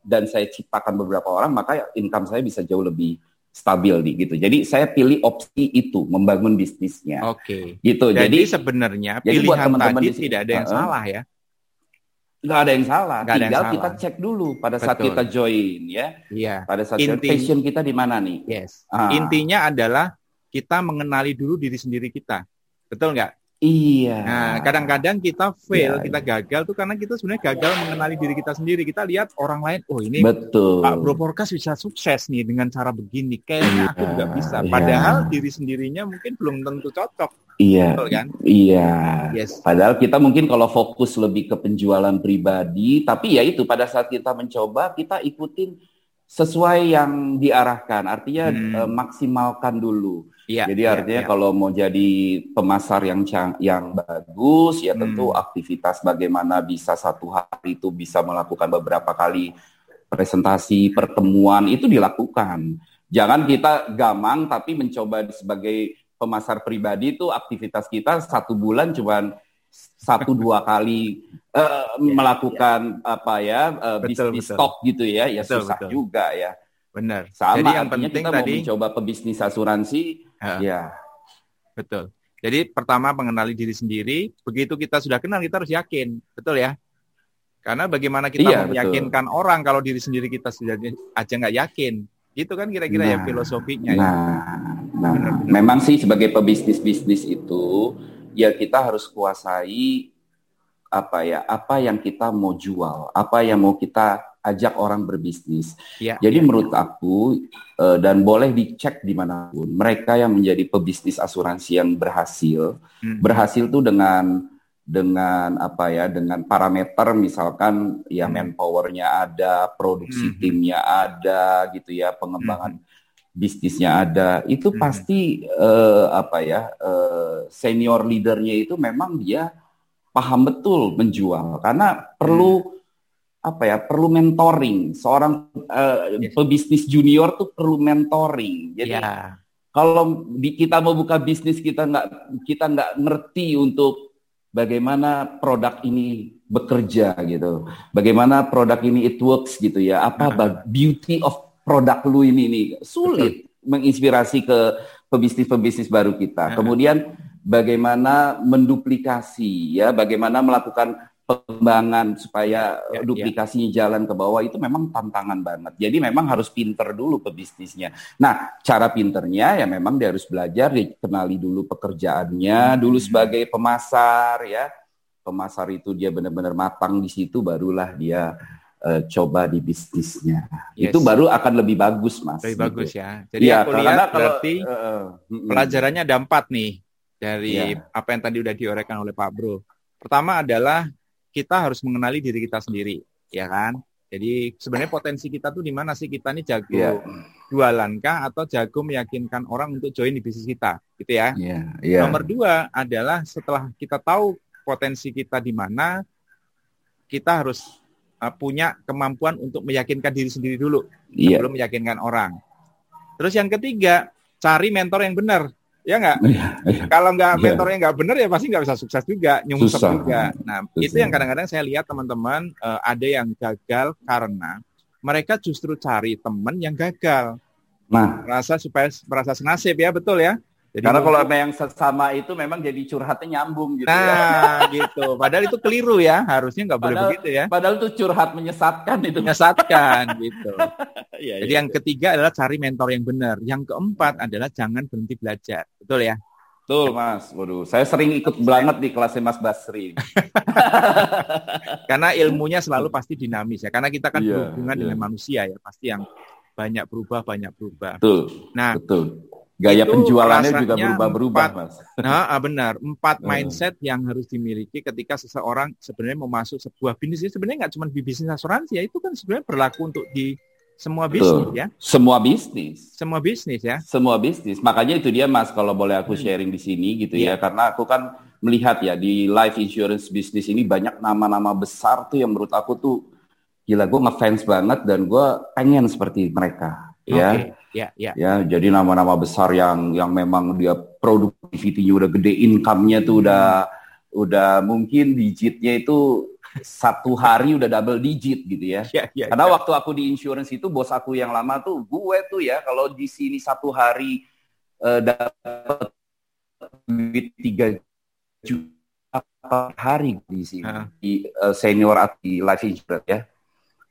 dan saya ciptakan beberapa orang, maka income saya bisa jauh lebih stabil nih gitu. Jadi saya pilih opsi itu membangun bisnisnya. Oke. Okay. Gitu. Jadi, jadi sebenarnya pilihan jadi teman -teman tadi tidak ada yang uh, salah ya nggak ada yang salah. Tinggal yang kita cek dulu pada Betul. saat kita join ya. Iya. Pada saat Inti... passion kita di mana nih? Yes. Ah. Intinya adalah kita mengenali dulu diri sendiri kita. Betul nggak? Iya. Nah, kadang-kadang kita fail, iya, kita iya. gagal tuh karena kita sebenarnya gagal mengenali diri kita sendiri. Kita lihat orang lain, oh ini Betul. Pak Bro Porkas bisa sukses nih dengan cara begini. Kayaknya iya, aku juga bisa. Iya. Padahal iya. diri sendirinya mungkin belum tentu cocok. Iya. Betul kan? Iya. Yes. Padahal kita mungkin kalau fokus lebih ke penjualan pribadi, tapi ya itu pada saat kita mencoba, kita ikutin sesuai yang diarahkan. Artinya hmm. eh, maksimalkan dulu Ya, Jadi ya, artinya ya. kalau mau jadi pemasar yang yang bagus ya tentu hmm. aktivitas bagaimana bisa satu hari itu bisa melakukan beberapa kali presentasi pertemuan itu dilakukan. Jangan kita gamang tapi mencoba sebagai pemasar pribadi itu aktivitas kita satu bulan cuma satu dua kali uh, ya, melakukan ya. apa ya uh, betul, bisnis betul. stok gitu ya ya betul, susah betul. juga ya. Benar. Sama Jadi yang penting kita tadi, mau mencoba pebisnis asuransi Ya. ya. Betul. Jadi pertama mengenali diri sendiri, begitu kita sudah kenal kita harus yakin, betul ya? Karena bagaimana kita iya, meyakinkan betul. orang kalau diri sendiri kita sudah aja nggak yakin, itu kan kira-kira nah, ya filosofinya. Nah, ya. nah benar, benar. memang sih sebagai pebisnis bisnis itu ya kita harus kuasai apa ya, apa yang kita mau jual, apa yang mau kita ajak orang berbisnis. Ya, Jadi ya, menurut ya. aku uh, dan boleh dicek di mana pun mereka yang menjadi pebisnis asuransi yang berhasil, hmm. berhasil tuh dengan dengan apa ya dengan parameter misalkan ya hmm. manpowernya ada, produksi hmm. timnya ada gitu ya, pengembangan hmm. bisnisnya ada, itu hmm. pasti uh, apa ya uh, senior leadernya itu memang dia paham betul menjual karena perlu hmm apa ya perlu mentoring. Seorang uh, yes. pebisnis junior tuh perlu mentoring. Jadi yeah. kalau di, kita mau buka bisnis kita nggak kita nggak ngerti untuk bagaimana produk ini bekerja gitu. Bagaimana produk ini it works gitu ya. Apa uh beauty of produk lu ini nih sulit Betul. menginspirasi ke pebisnis-pebisnis baru kita. Uh kemudian bagaimana menduplikasi ya bagaimana melakukan pengembangan supaya ya, ya. duplikasinya ya. jalan ke bawah itu memang tantangan banget. Jadi memang harus pinter dulu pebisnisnya. Nah, cara pinternya ya memang dia harus belajar, dikenali dulu pekerjaannya, hmm. dulu sebagai pemasar ya. Pemasar itu dia benar-benar matang di situ barulah dia uh, coba di bisnisnya. Yes. Itu baru akan lebih bagus, Mas. Lebih gitu. bagus ya. Jadi ya, aku lihat berarti uh, uh, pelajarannya ada empat nih dari ya. apa yang tadi udah diuraikan oleh Pak Bro. Pertama adalah kita harus mengenali diri kita sendiri, ya kan? Jadi sebenarnya potensi kita tuh di mana sih kita ini jago yeah. jualan kah atau jago meyakinkan orang untuk join di bisnis kita, gitu ya? Yeah, yeah. Nomor dua adalah setelah kita tahu potensi kita di mana, kita harus uh, punya kemampuan untuk meyakinkan diri sendiri dulu yeah. sebelum meyakinkan orang. Terus yang ketiga, cari mentor yang benar. Ya nggak? Iya, iya. Kalau nggak iya. mentornya nggak benar ya pasti nggak bisa sukses juga, nyungsep juga. Nah Susah. itu yang kadang-kadang saya lihat teman-teman uh, ada yang gagal karena mereka justru cari teman yang gagal. Nah, rasa supaya merasa senasib ya betul ya. Jadi Karena kalau yang sesama itu memang jadi curhatnya nyambung gitu nah, ya. Nah, gitu. Padahal itu keliru ya, harusnya nggak boleh begitu ya. Padahal itu curhat menyesatkan itu. Menyesatkan gitu. ya, jadi ya, yang ya. ketiga adalah cari mentor yang benar. Yang keempat adalah jangan berhenti belajar. Betul ya? Betul Mas. Waduh, saya sering ikut banget di kelasnya Mas Basri. Karena ilmunya selalu pasti dinamis ya. Karena kita kan yeah, berhubungan yeah. dengan manusia ya, pasti yang banyak berubah, banyak berubah. Betul. Nah, betul Gaya penjualannya juga berubah-berubah, Mas. Nah, ah, benar. Empat mindset yang harus dimiliki ketika seseorang sebenarnya mau masuk sebuah bisnis. Sebenarnya nggak cuma di bisnis asuransi ya, itu kan sebenarnya berlaku untuk di semua bisnis Betul. ya. Semua bisnis. Semua bisnis ya. Semua bisnis. Makanya itu dia Mas kalau boleh aku hmm. sharing di sini gitu yeah. ya karena aku kan melihat ya di life insurance bisnis ini banyak nama-nama besar tuh yang menurut aku tuh gila gue ngefans banget dan gue pengen seperti mereka ya Oke, ya, ya. ya jadi nama-nama besar yang yang memang dia produktivitinya udah gede income-nya tuh udah udah mungkin digitnya itu satu hari udah double digit gitu ya Ya, ya, karena ya. waktu aku di insurance itu bos aku yang lama tuh gue tuh ya kalau di sini satu hari eh, dapat duit tiga juta per hari di sini Ah. di eh, senior di life insurance ya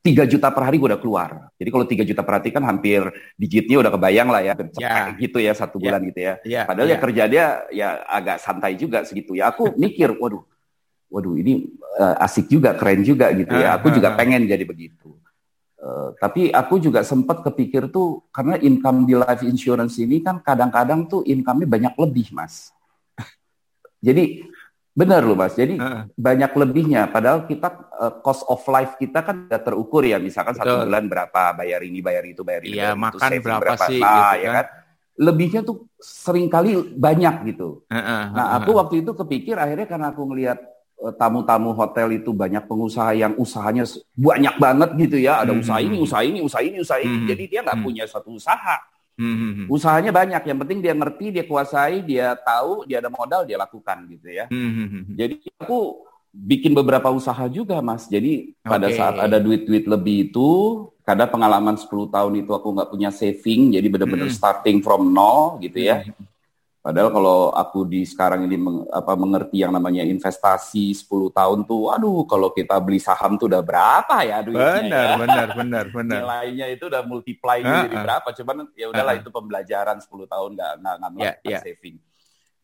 tiga juta per hari gue udah keluar jadi kalau tiga juta per hari kan hampir digitnya udah kebayang lah ya cepet Ya. gitu ya satu Ya. bulan gitu ya Ya, padahal ya ya. kerja dia ya agak santai juga segitu ya aku mikir waduh waduh ini eh, asik juga keren juga gitu ya. Ah, aku ah, juga ah. pengen jadi begitu. Eh, tapi aku juga sempat kepikir tuh karena income di life insurance ini kan kadang-kadang tuh income-nya banyak lebih mas. Jadi benar loh mas. Jadi Heeh. banyak lebihnya. Padahal kita eh, cost of life kita kan udah terukur ya. Misalkan satu Betul. bulan berapa bayar ini bayar itu bayar ini Iya, bayar itu, makan saving berapa sih, nah gitu ya kan. kan? Lebihnya tuh sering kali banyak gitu. Heeh, Nah, heeh, aku waktu itu kepikir akhirnya karena aku ngelihat tamu-tamu hotel itu banyak pengusaha yang usahanya banyak banget gitu ya. Ada Hmm. usaha ini, usaha ini, usaha ini, usaha ini. Hmm. Jadi dia nggak Hmm. punya satu usaha. Hmm, hmm, hmm. Usahanya banyak. Yang penting dia ngerti, dia kuasai, dia tahu, dia ada modal, dia lakukan gitu ya. Hmm, hmm, hmm. Jadi aku bikin beberapa usaha juga, Mas. Jadi pada Oke. saat ada duit-duit lebih itu, karena pengalaman 10 tahun itu aku nggak punya saving, jadi benar-benar Hmm. starting from nol gitu ya. Hmm. Padahal kalau aku di sekarang ini meng- apa mengerti yang namanya investasi 10 tahun tuh, aduh kalau kita beli saham tuh udah berapa ya duitnya Benar, ya. benar, benar, benar. Nilainya itu udah multiply Ah, jadi berapa. Cuman ya udahlah Ah, ah. itu pembelajaran 10 tahun nggak nggak Ya, melakukan ya. saving.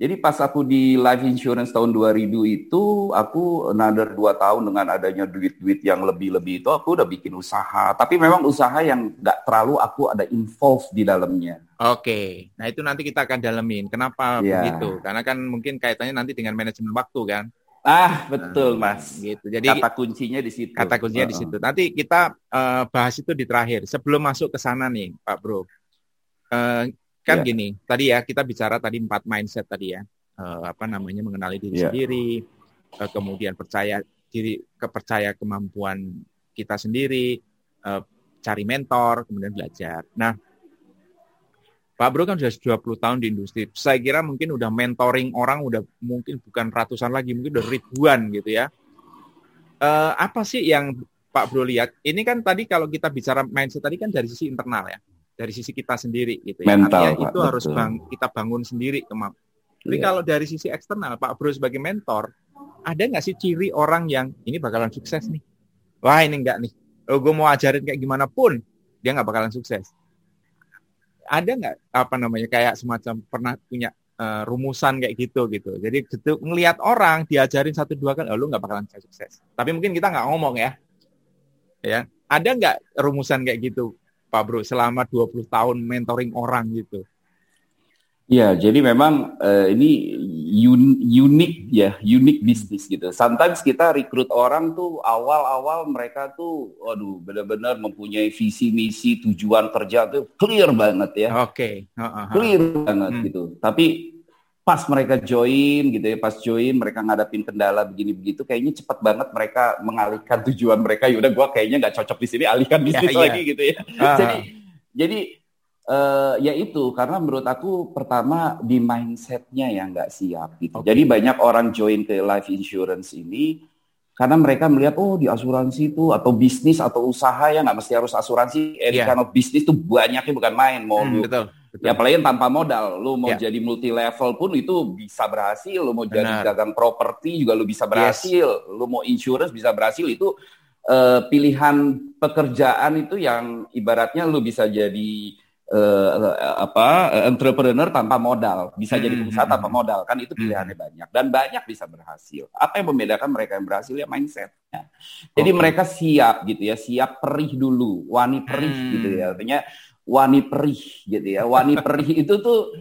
Jadi pas aku di life insurance tahun 2000 itu, aku another 2 tahun dengan adanya duit-duit yang lebih-lebih itu, aku udah bikin usaha. Tapi memang usaha yang nggak terlalu aku ada involve di dalamnya. Oke, nah itu nanti kita akan dalemin. Kenapa Iya. begitu? Karena kan mungkin kaitannya nanti dengan manajemen waktu kan. Ah, betul mas. Gitu. Jadi kata kuncinya di situ. kata kuncinya di Heeh. situ. Nanti kita eh, bahas itu di terakhir. Sebelum masuk ke sana nih, Pak Bro. Eh, kan Ya. gini, tadi ya kita bicara tadi empat mindset tadi ya. Eh, apa namanya mengenali diri Ya. sendiri, eh, kemudian percaya diri, kepercaya kemampuan kita sendiri, eh, cari mentor, kemudian belajar. Nah, Pak Bro kan sudah 20 tahun di industri. Saya kira mungkin udah mentoring orang udah mungkin bukan ratusan lagi, mungkin udah ribuan gitu ya. Eh, apa sih yang Pak Bro lihat? Ini kan tadi kalau kita bicara mindset tadi kan dari sisi internal ya, dari sisi kita sendiri gitu ya. Mental, Artinya Pak, itu harus betul. bang, kita bangun sendiri kemampuan. Tapi Iya. kalau dari sisi eksternal, Pak Bro sebagai mentor, ada nggak sih ciri orang yang ini bakalan sukses nih? Wah ini enggak nih. Oh, gue mau ajarin kayak gimana pun, dia nggak bakalan sukses. Ada nggak apa namanya kayak semacam pernah punya eh, rumusan kayak gitu gitu. Jadi gitu ngelihat orang diajarin satu dua kan, oh, lu nggak bakalan sukses. Tapi mungkin kita nggak ngomong ya. Ya, ada nggak rumusan kayak gitu, Pak Bro, selama 20 tahun mentoring orang gitu? Iya, jadi memang eh, ini un- unik ya, unik bisnis gitu. Sometimes kita rekrut orang tuh awal-awal mereka tuh, waduh, benar-benar mempunyai visi misi tujuan kerja tuh clear banget ya, Oke. Heeh, heeh. clear banget Hmm. gitu. Tapi pas mereka join gitu ya, pas join mereka ngadapin kendala begini begitu, kayaknya cepat banget mereka mengalihkan tujuan mereka. Yaudah, gua kayaknya nggak cocok di sini, alihkan bisnis iya. lagi gitu ya. Ah, jadi jadi eh, ya itu karena menurut aku pertama di mindsetnya yang nggak siap gitu. Oke. Jadi banyak orang join ke life insurance ini karena mereka melihat oh di asuransi itu atau bisnis atau usaha ya nggak mesti harus asuransi, kind of bisnis tuh banyaknya bukan main mau hmm, betul. Betul. Ya apalagi tanpa modal, lu mau Ya. jadi multi level pun itu bisa berhasil, lu mau jadi Benar. dagang properti juga lu bisa berhasil, lu mau insurance bisa berhasil itu eh, pilihan pekerjaan itu yang ibaratnya lu bisa jadi eh, apa eh, entrepreneur tanpa modal, bisa jadi Hmm, pengusaha hmm, tanpa hmm. modal kan itu pilihannya banyak dan banyak bisa berhasil. Apa yang membedakan mereka yang berhasil ya mindsetnya. Jadi Oke. mereka siap gitu ya, siap perih dulu, wani perih Hmm. gitu ya. Artinya wani perih gitu ya. Wani perih itu tuh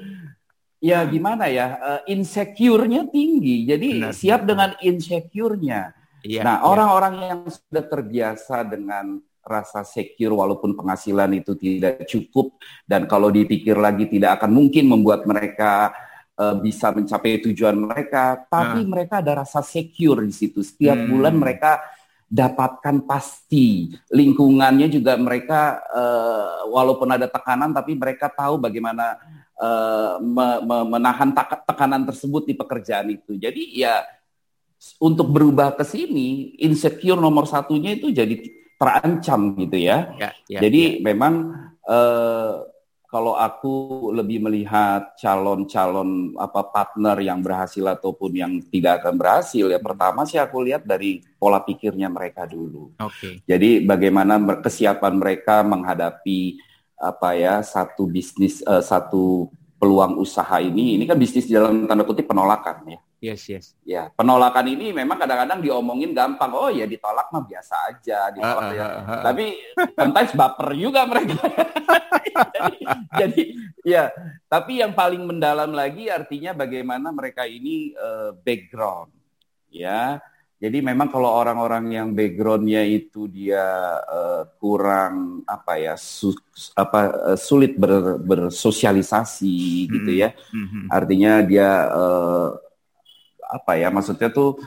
ya gimana ya? eh, insecure-nya tinggi. Jadi Benar, siap dengan insecure-nya. Iya, nah, iya. orang-orang yang sudah terbiasa dengan rasa secure walaupun penghasilan itu tidak cukup dan kalau dipikir lagi tidak akan mungkin membuat mereka eh, bisa mencapai tujuan mereka, tapi Ah. mereka ada rasa secure di situ. Setiap Hmm. bulan mereka dapatkan pasti. Lingkungannya juga mereka uh, walaupun ada tekanan tapi mereka tahu bagaimana uh, me me menahan tekanan tersebut di pekerjaan itu. Jadi ya untuk berubah ke sini insecure nomor satunya itu jadi terancam gitu ya. ya, ya jadi ya. memang uh, kalau aku lebih melihat calon-calon apa partner yang berhasil ataupun yang tidak akan berhasil ya pertama sih aku lihat dari pola pikirnya mereka dulu. Oke. Okay. Jadi bagaimana kesiapan mereka menghadapi apa ya satu bisnis uh, satu peluang usaha ini ini kan bisnis dalam tanda kutip penolakan ya. Yes, yes. Ya, penolakan ini memang kadang-kadang diomongin gampang. Oh ya ditolak mah biasa aja, ditolak uh, ya. Uh, uh, uh. Tapi sometimes baper juga mereka. jadi, jadi ya, tapi yang paling mendalam lagi artinya bagaimana mereka ini uh, background, ya. Jadi memang kalau orang-orang yang backgroundnya itu dia uh, kurang apa ya su, apa uh, sulit ber, bersosialisasi mm -hmm. gitu ya, mm -hmm. artinya dia uh, apa ya maksudnya tuh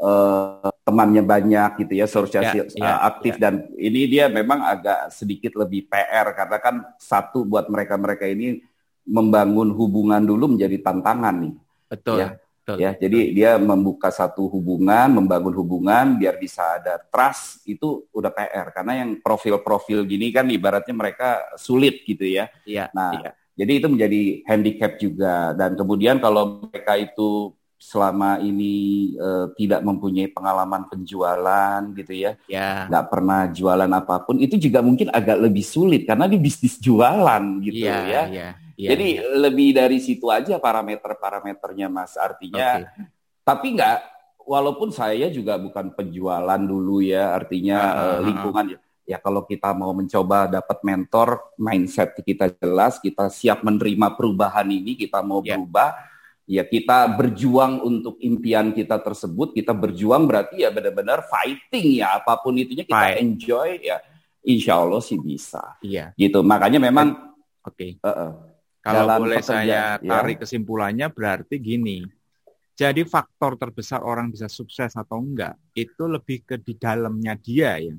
uh, temannya banyak gitu ya sosial ya, ya, aktif ya. dan ini dia memang agak sedikit lebih PR karena kan satu buat mereka-mereka ini membangun hubungan dulu menjadi tantangan nih. Betul. Ya. Betul. Ya, jadi dia membuka satu hubungan, membangun hubungan biar bisa ada trust itu udah PR karena yang profil-profil gini kan ibaratnya mereka sulit gitu ya. Iya. Nah, iya. jadi itu menjadi handicap juga dan kemudian kalau mereka itu selama ini uh, tidak mempunyai pengalaman penjualan gitu ya, ya, nggak pernah jualan apa pun, itu juga mungkin agak lebih sulit karena di bisnis jualan gitu ya. ya. ya, ya Jadi ya. lebih dari situ aja parameter-parameternya mas, artinya. Okay. Tapi nggak, walaupun saya juga bukan penjualan dulu ya, artinya uh, uh, lingkungan. Uh, ya kalau kita mau mencoba dapat mentor, mindset kita jelas, kita siap menerima perubahan ini, kita mau yeah. berubah ya kita berjuang untuk impian kita tersebut, kita berjuang berarti ya benar-benar fighting ya apa pun itunya kita Fight. enjoy ya insya Allah sih bisa. Iya. Gitu. Makanya memang oke. Okay. Uh -uh. Kalau boleh saya ya. tarik ya. kesimpulannya berarti gini. Jadi faktor terbesar orang bisa sukses atau enggak itu lebih ke di dalamnya dia ya.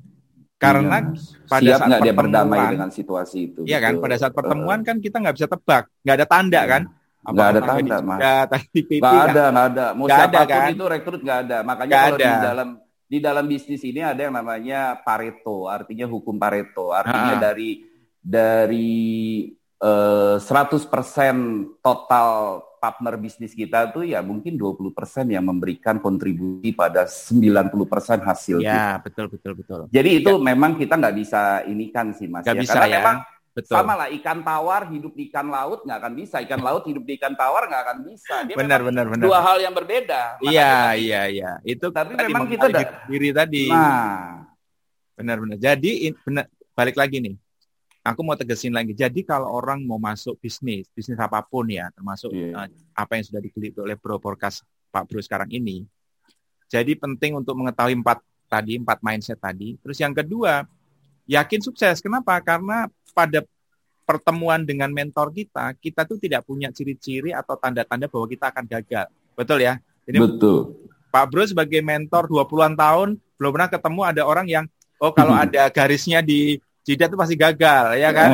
Karena iya. pada Siap saat dia berdamai dengan situasi itu. Iya kan, pada saat pertemuan uh, kan kita nggak bisa tebak, nggak ada tanda iya. kan Nggak ada tanda, mas. Nggak ada, nggak ada. Mau gak siapa pun ada, kan? itu rekrut nggak ada. Makanya gak kalau ada. di dalam di dalam bisnis ini ada yang namanya Pareto, artinya hukum Pareto. Artinya ha. dari dari uh, eh, 100% total partner bisnis kita tuh ya mungkin 20% yang memberikan kontribusi pada 90% hasil. Ya, betul betul betul. Jadi itu ya. memang kita nggak bisa ini kan sih Mas. Gak ya. bisa Karena ya. memang Betul. Sama lah ikan tawar hidup di ikan laut nggak akan bisa, ikan laut hidup di ikan tawar nggak akan bisa. Dia benar benar benar. Dua hal yang berbeda. Iya iya iya. Itu tapi memang kita da- diri tadi. Nah, benar benar. Jadi benar balik lagi nih. Aku mau tegesin lagi. Jadi kalau orang mau masuk bisnis, bisnis apa pun ya, termasuk yeah. uh, apa yang sudah diteliti oleh Bro Podcast Pak Bro sekarang ini. Jadi penting untuk mengetahui empat tadi, empat mindset tadi. Terus yang kedua, yakin sukses. Kenapa? Karena pada pertemuan dengan mentor kita, kita tuh tidak punya ciri-ciri atau tanda-tanda bahwa kita akan gagal. Betul ya? Ini Betul. Pak Bro sebagai mentor 20-an tahun belum pernah ketemu ada orang yang oh kalau hmm. ada garisnya di jidat itu pasti gagal ya kan?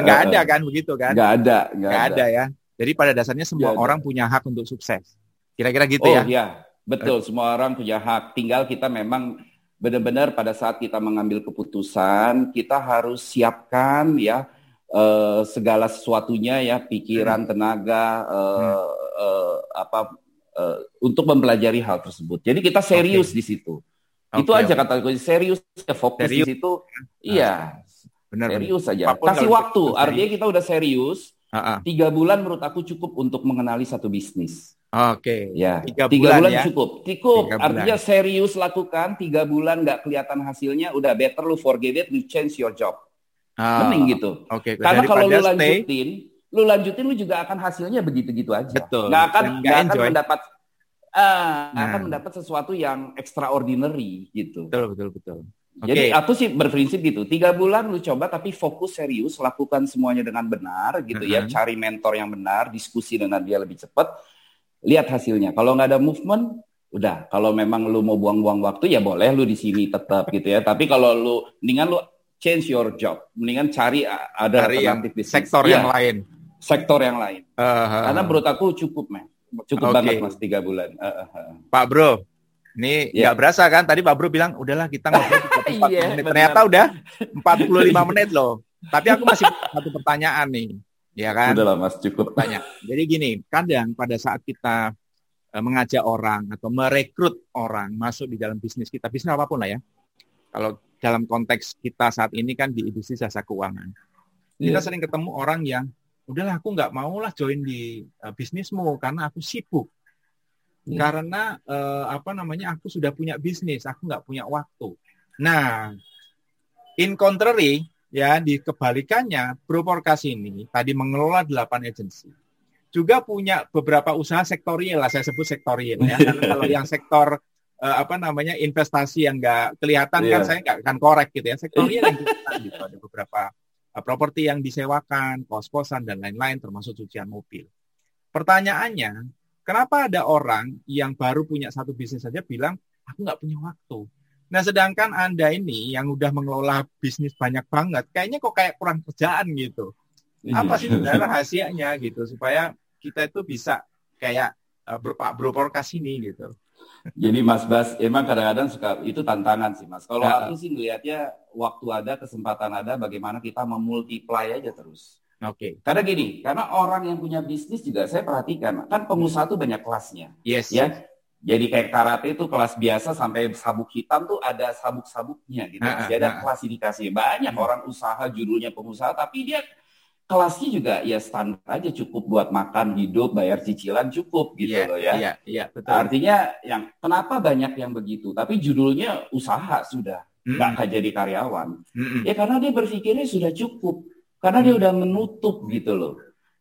Enggak ada kan begitu kan? Enggak ada, enggak ada. ada ya. Jadi pada dasarnya semua gak orang ada. punya hak untuk sukses. Kira-kira gitu oh, ya? Oh iya, betul. Semua orang punya hak. Tinggal kita memang benar-benar pada saat kita mengambil keputusan, kita harus siapkan ya uh, segala sesuatunya ya, pikiran, hmm. tenaga, uh, hmm. uh, apa uh, untuk mempelajari hal tersebut. Jadi kita serius okay. di situ. Okay, Itu aja kata gue serius, ya, fokus serius. di situ. Nah. Iya, benar, serius saja. Kasih waktu, artinya kita udah serius. Uh -uh. Tiga bulan menurut aku cukup untuk mengenali satu bisnis. Oke. Okay. Ya. Tiga, tiga bulan, bulan ya? cukup. Cukup. Tiga Artinya bulan. serius lakukan. Tiga bulan nggak kelihatan hasilnya, udah better lu forget it, you change your job. Ah, Mending gitu. Oke. Okay. Karena kalau lu lanjutin, stay. lu lanjutin lu juga akan hasilnya begitu-gitu aja. Betul. Nggak akan nggak akan mendapat uh, nah. akan mendapat sesuatu yang extraordinary gitu. Betul betul betul. Okay. Jadi aku sih berprinsip gitu, tiga bulan lu coba tapi fokus serius, lakukan semuanya dengan benar gitu uh -huh. ya, mm-hmm. cari mentor yang benar, diskusi dengan dia lebih cepat lihat hasilnya. Kalau nggak ada movement, udah kalau memang lu mau buang-buang waktu ya boleh lu di sini tetap gitu ya. Tapi kalau lu mendingan lu change your job, mendingan cari ada Dari yang sektor yang ya, lain. Sektor yang lain. Uh, Karena menurut aku cukup, man. Cukup Oke. banget mas tiga bulan. Uh, uh, uh. Pak Bro, ini Ya. nggak berasa kan? Tadi Pak Bro bilang, udahlah kita ngobrol 34 Iya, menit. Ternyata udah 45 menit loh. Tapi aku masih satu pertanyaan nih, ya kan? Udah lah mas, cukup. Tanya. Jadi gini, kadang pada saat kita eh, mengajak orang atau merekrut orang masuk di dalam bisnis kita, bisnis apa pun lah ya. Kalau dalam konteks kita saat ini kan di industri jasa keuangan, kita Iya. sering ketemu orang yang udahlah aku nggak mau lah join di eh, bisnismu karena aku sibuk. Iya. Karena eh, apa namanya aku sudah punya bisnis, aku nggak punya waktu. Nah, in contrary ya di kebalikannya, Bro Porkas ini tadi mengelola 8 agensi. Juga punya beberapa usaha sektorial lah saya sebut sektorial ya. Karena kalau yang sektor eh, apa namanya investasi yang nggak kelihatan kan Iya. saya nggak akan korek gitu ya. Sektorial yang kelihatan gitu ada beberapa eh, properti yang disewakan kos-kosan dan lain-lain termasuk cucian mobil. Pertanyaannya kenapa ada orang yang baru punya satu bisnis saja bilang aku nggak punya waktu nah sedangkan anda ini yang udah mengelola bisnis banyak banget kayaknya kok kayak kurang kerjaan gitu apa sih sebenarnya rahasianya gitu supaya kita itu bisa kayak uh, bro, Pak Bro Porkas ini gitu. Jadi Mas Bas, emang kadang-kadang suka itu tantangan sih Mas. Kalau Nah. aku sih ngelihatnya waktu ada, kesempatan ada, bagaimana kita memultiply aja terus. Oke. Karena gini, karena orang yang punya bisnis juga saya perhatikan, kan pengusaha tuh banyak kelasnya, Yes. ya. Jadi kayak karate itu kelas biasa sampai sabuk hitam tuh ada sabuk-sabuknya gitu. Ah, Jadi ada ah. klasifikasi. Banyak Hmm. orang usaha judulnya pengusaha, tapi dia kelasnya juga ya standar aja cukup buat makan hidup, bayar cicilan cukup gitu Iya, loh ya. Iya, iya, betul. Artinya yang kenapa banyak yang begitu, tapi judulnya usaha sudah Mm-mm. nggak akan jadi karyawan. Mm-mm. Ya karena dia berpikirnya sudah cukup, karena dia Hmm. udah menutup gitu loh.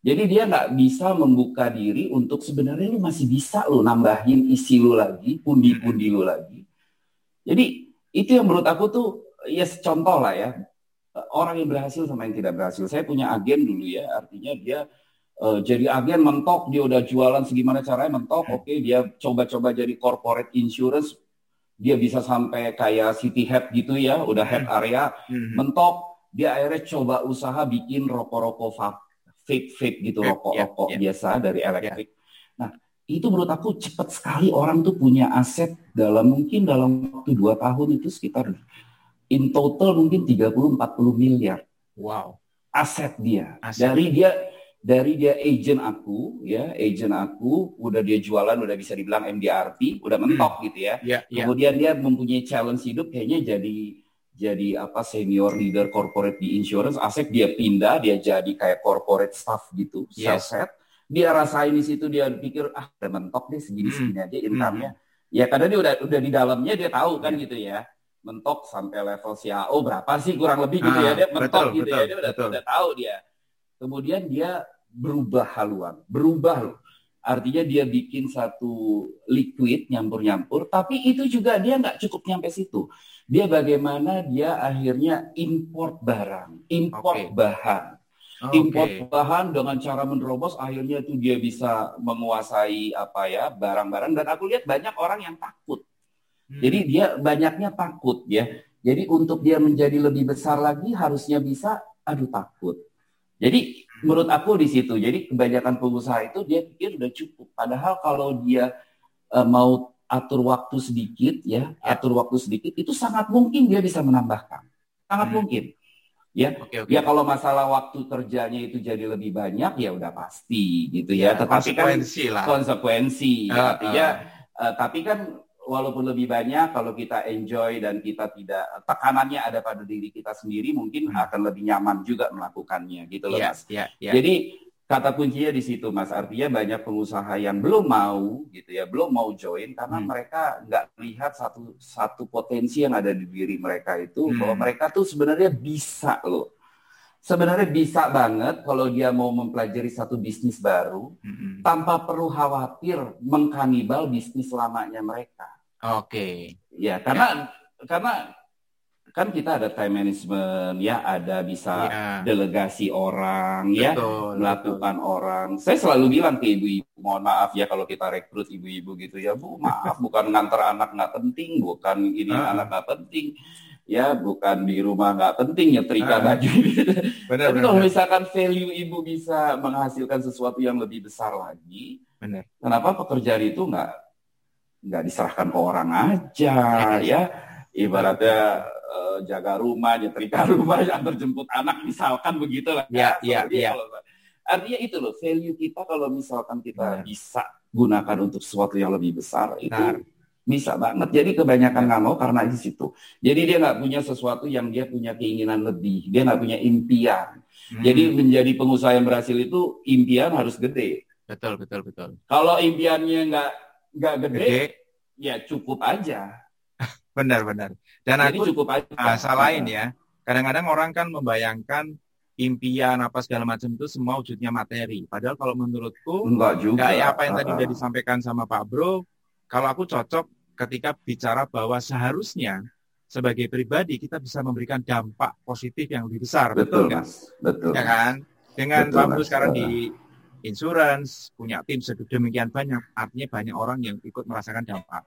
Jadi dia nggak bisa membuka diri untuk sebenarnya lu masih bisa lo nambahin isi lu lagi, pundi-pundi lu lagi. Jadi itu yang menurut aku tuh ya contoh lah ya orang yang berhasil sama yang tidak berhasil. Saya punya agen dulu ya, artinya dia eh, jadi agen mentok, dia udah jualan segimana caranya mentok, oke dia coba-coba jadi corporate insurance, dia bisa sampai kayak city head gitu ya, udah head area, Mhm. mentok, dia akhirnya coba usaha bikin rokok-rokok vape, vape gitu, rokok-rokok ya, ya. biasa dari elektrik. Nah, itu menurut aku cepat sekali orang tuh punya aset dalam mungkin dalam waktu dua tahun itu sekitar in total mungkin 30-40 miliar Wow. aset dia. Aset. Dari dia dari dia agent aku ya, agent aku udah dia jualan udah bisa dibilang MDRT, udah mentok gitu ya. Iya, iya. Kemudian dia mempunyai challenge hidup kayaknya jadi jadi apa senior leader corporate di insurance, aset dia pindah, dia jadi kayak corporate staff gitu, Yes. sales head. Dia rasain di situ dia pikir ah udah mentok deh segini-segini aja income-nya. Ya karena dia udah udah di dalamnya dia tahu kan gitu ya. Mentok sampai level CAO berapa sih kurang lebih gitu Ah, ya. Dia mentok betul, gitu betul, ya. Dia udah, betul. udah tahu dia. Kemudian dia berubah haluan, berubah loh. Artinya dia bikin satu liquid nyampur-nyampur, tapi itu juga dia nggak cukup nyampe situ. Dia bagaimana dia akhirnya import barang, import Oke. bahan, Oke. import bahan dengan cara menerobos, akhirnya tuh dia bisa menguasai apa ya barang-barang. Dan aku lihat banyak orang yang takut. Hmm. Jadi dia banyaknya takut ya. Jadi untuk dia menjadi lebih besar lagi harusnya bisa, aduh takut. Jadi menurut aku di situ. Jadi kebanyakan pengusaha itu dia pikir udah cukup. Padahal kalau dia eh, mau atur waktu sedikit ya, Ya. atur waktu sedikit itu sangat mungkin dia bisa menambahkan. Sangat Hmm. mungkin. Ya, Oke, oke. ya kalau masalah waktu kerjanya itu jadi lebih banyak ya udah pasti gitu ya. Tetapi kan konsekuensi lah. konsekuensi. Artinya ah. eh, tapi kan walaupun lebih banyak kalau kita enjoy dan kita tidak tekanannya ada pada diri kita sendiri mungkin Hmm. akan lebih nyaman juga melakukannya gitu loh Iya, Mas. iya, iya. Jadi kata kuncinya di situ Mas. Artinya banyak pengusaha yang belum mau gitu ya, belum mau join karena Hmm. mereka nggak melihat satu satu potensi yang ada di diri mereka itu Hmm. bahwa mereka tuh sebenarnya bisa loh. Sebenarnya bisa banget kalau dia mau mempelajari satu bisnis baru Mm-mm. tanpa perlu khawatir mengkanibal bisnis lamanya mereka. Oke. Ya, karena karena kan kita ada time management ya, ada bisa ya. delegasi orang ya, betul, ya, melakukan betul. orang. Saya selalu bilang ke ibu-ibu, mohon maaf ya kalau kita rekrut ibu-ibu gitu ya, Bu, maaf bukan ngantar anak nggak penting, bukan ini uh. anak nggak penting ya bukan di rumah nggak penting nyetrika uh, baju benar, tapi kalau misalkan value ibu bisa menghasilkan sesuatu yang lebih besar lagi benar. kenapa pekerjaan itu nggak nggak diserahkan ke orang aja ya ibaratnya uh, jaga rumah nyetrika rumah antar jemput anak misalkan begitu lah ya ya ya artinya itu loh value kita kalau misalkan kita nah. bisa gunakan untuk sesuatu yang lebih besar itu nah bisa banget. Jadi kebanyakan nggak mau karena di situ. Jadi dia nggak punya sesuatu yang dia punya keinginan lebih. Dia nggak punya impian. Hmm. Jadi menjadi pengusaha yang berhasil itu impian harus gede. Betul, betul, betul. Kalau impiannya nggak nggak gede, gede, ya cukup aja. benar, benar. Dan Jadi aku cukup aja. Bahasa lain ya. Kadang-kadang orang kan membayangkan impian apa segala macam itu semua wujudnya materi. Padahal kalau menurutku enggak juga. Kayak apa yang tadi sudah disampaikan sama Pak Bro, kalau aku cocok ketika bicara bahwa seharusnya sebagai pribadi kita bisa memberikan dampak positif yang lebih besar, betul, nggak? Betul. Ya kan? Dengan betul, sekarang di insurance punya tim sedemikian banyak, artinya banyak orang yang ikut merasakan dampak.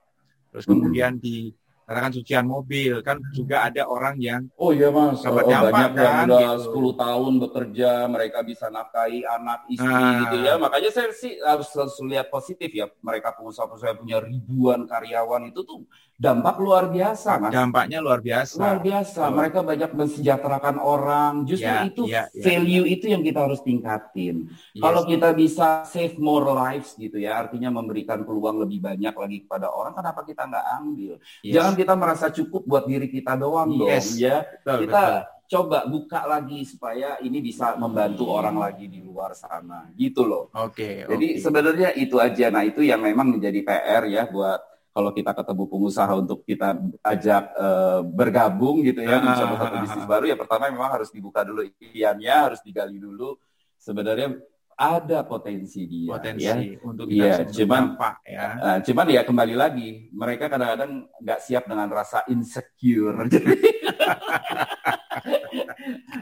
Terus kemudian hmm. di katakan cucian mobil kan juga ada orang yang oh iya mas dapat oh, dampak, banyak kan, yang udah gitu. 10 tahun bekerja mereka bisa nafkahi anak istri nah. gitu ya makanya saya sih harus, harus lihat positif ya mereka pengusaha-pengusaha punya ribuan karyawan itu tuh dampak luar biasa, Mas. Dampaknya luar biasa. Luar biasa. Oh. Mereka banyak mensejahterakan orang. Justru ya, itu ya, ya, value ya. itu yang kita harus tingkatin. Yes. Kalau kita bisa save more lives gitu ya, artinya memberikan peluang lebih banyak lagi kepada orang, kenapa kita nggak ambil? Yes. Jangan kita merasa cukup buat diri kita doang yes. dong, ya. Betul, kita betul coba buka lagi supaya ini bisa membantu orang lagi di luar sana gitu loh. Oke. Okay, Jadi okay. sebenarnya itu aja. Nah itu yang memang menjadi PR ya buat kalau kita ketemu pengusaha untuk kita ajak uh, bergabung gitu ya mencoba satu bisnis baru ya pertama memang harus dibuka dulu impiannya harus digali dulu sebenarnya ada potensi dia potensi ya. untuk iya cuman pak ya uh, cuman ya kembali lagi mereka kadang-kadang nggak siap dengan rasa insecure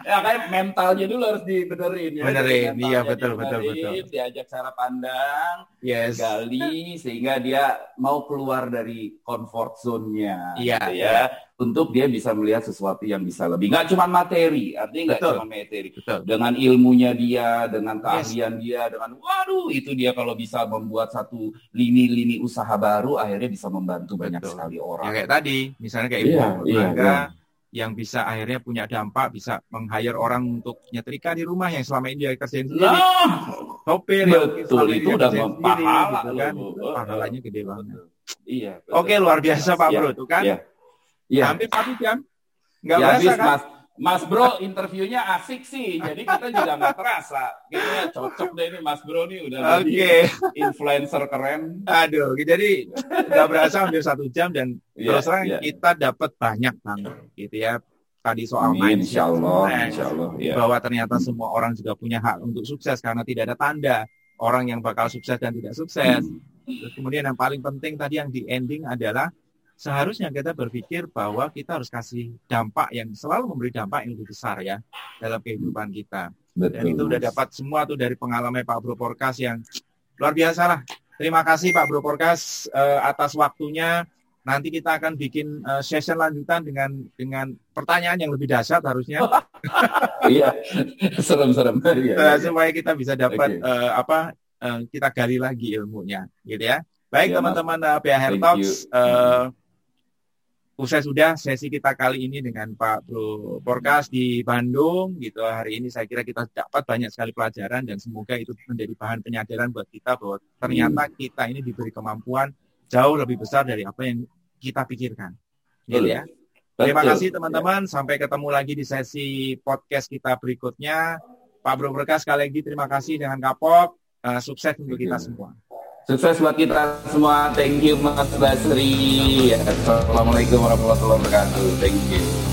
ya kayak mentalnya dulu harus dibenerin ya. Benerin, iya betul betul betul. Diajak cara pandang, yes. gali sehingga dia mau keluar dari comfort zone-nya. Iya. Gitu ya. Untuk dia bisa melihat sesuatu yang bisa lebih. Nggak cuma materi, artinya nggak cuma materi. Betul. Dengan ilmunya dia, dengan keahlian yes. dia, dengan waduh itu dia kalau bisa membuat satu lini-lini usaha baru, akhirnya bisa membantu betul. banyak sekali orang. Ya kayak tadi, misalnya kayak ibu iya, iya, iya yang bisa akhirnya punya dampak bisa meng-hire orang untuk nyetrika di rumah yang selama ini dia kerjain sendiri. Nah, sopir betul itu udah pahala gitu kan. Pahalanya gede banget. Iya. Oke, luar biasa Pak Bro tuh kan. Iya. Iya. Hampir satu jam. Enggak ya, berasa kan? Mas Mas Bro interviewnya asik sih, jadi kita juga nggak terasa. Kayaknya cocok deh ini Mas Bro nih udah Oke. Okay. influencer keren. Aduh, jadi nggak berasa hampir satu jam dan yeah, terus terang yeah. kita dapat banyak banget gitu ya. Tadi soal Amin, insya Allah, insya Allah, yeah. bahwa ternyata semua orang juga punya hak untuk sukses karena tidak ada tanda orang yang bakal sukses dan tidak sukses. Hmm. Terus kemudian yang paling penting tadi yang di ending adalah seharusnya kita berpikir bahwa kita harus kasih dampak yang selalu memberi dampak yang lebih besar ya dalam kehidupan kita. Betul. Dan itu udah dapat semua tuh dari pengalaman Pak Bro Porkas yang luar biasa lah. Terima kasih Pak Bro Porkas uh, atas waktunya. Nanti kita akan bikin uh, session lanjutan dengan dengan pertanyaan yang lebih dahsyat harusnya. Iya, serem-serem. Iya, uh, supaya kita bisa dapat okay. uh, apa uh, kita gali lagi ilmunya, gitu ya. Baik iya, teman-teman uh, PHR Talks. Uh, Usai sudah sesi kita kali ini dengan Pak Bro Porkas di Bandung gitu. Hari ini saya kira kita dapat banyak sekali pelajaran dan semoga itu menjadi bahan penyadaran buat kita bahwa ternyata hmm. kita ini diberi kemampuan jauh lebih besar dari apa yang kita pikirkan. Gitu ya. Terima kasih teman-teman. Sampai ketemu lagi di sesi podcast kita berikutnya. Pak Bro Porkas sekali lagi terima kasih dengan Kapok. Uh, sukses untuk kita semua. Sukses buat kita semua. Thank you Mas Basri. Assalamualaikum warahmatullahi wabarakatuh. Thank you.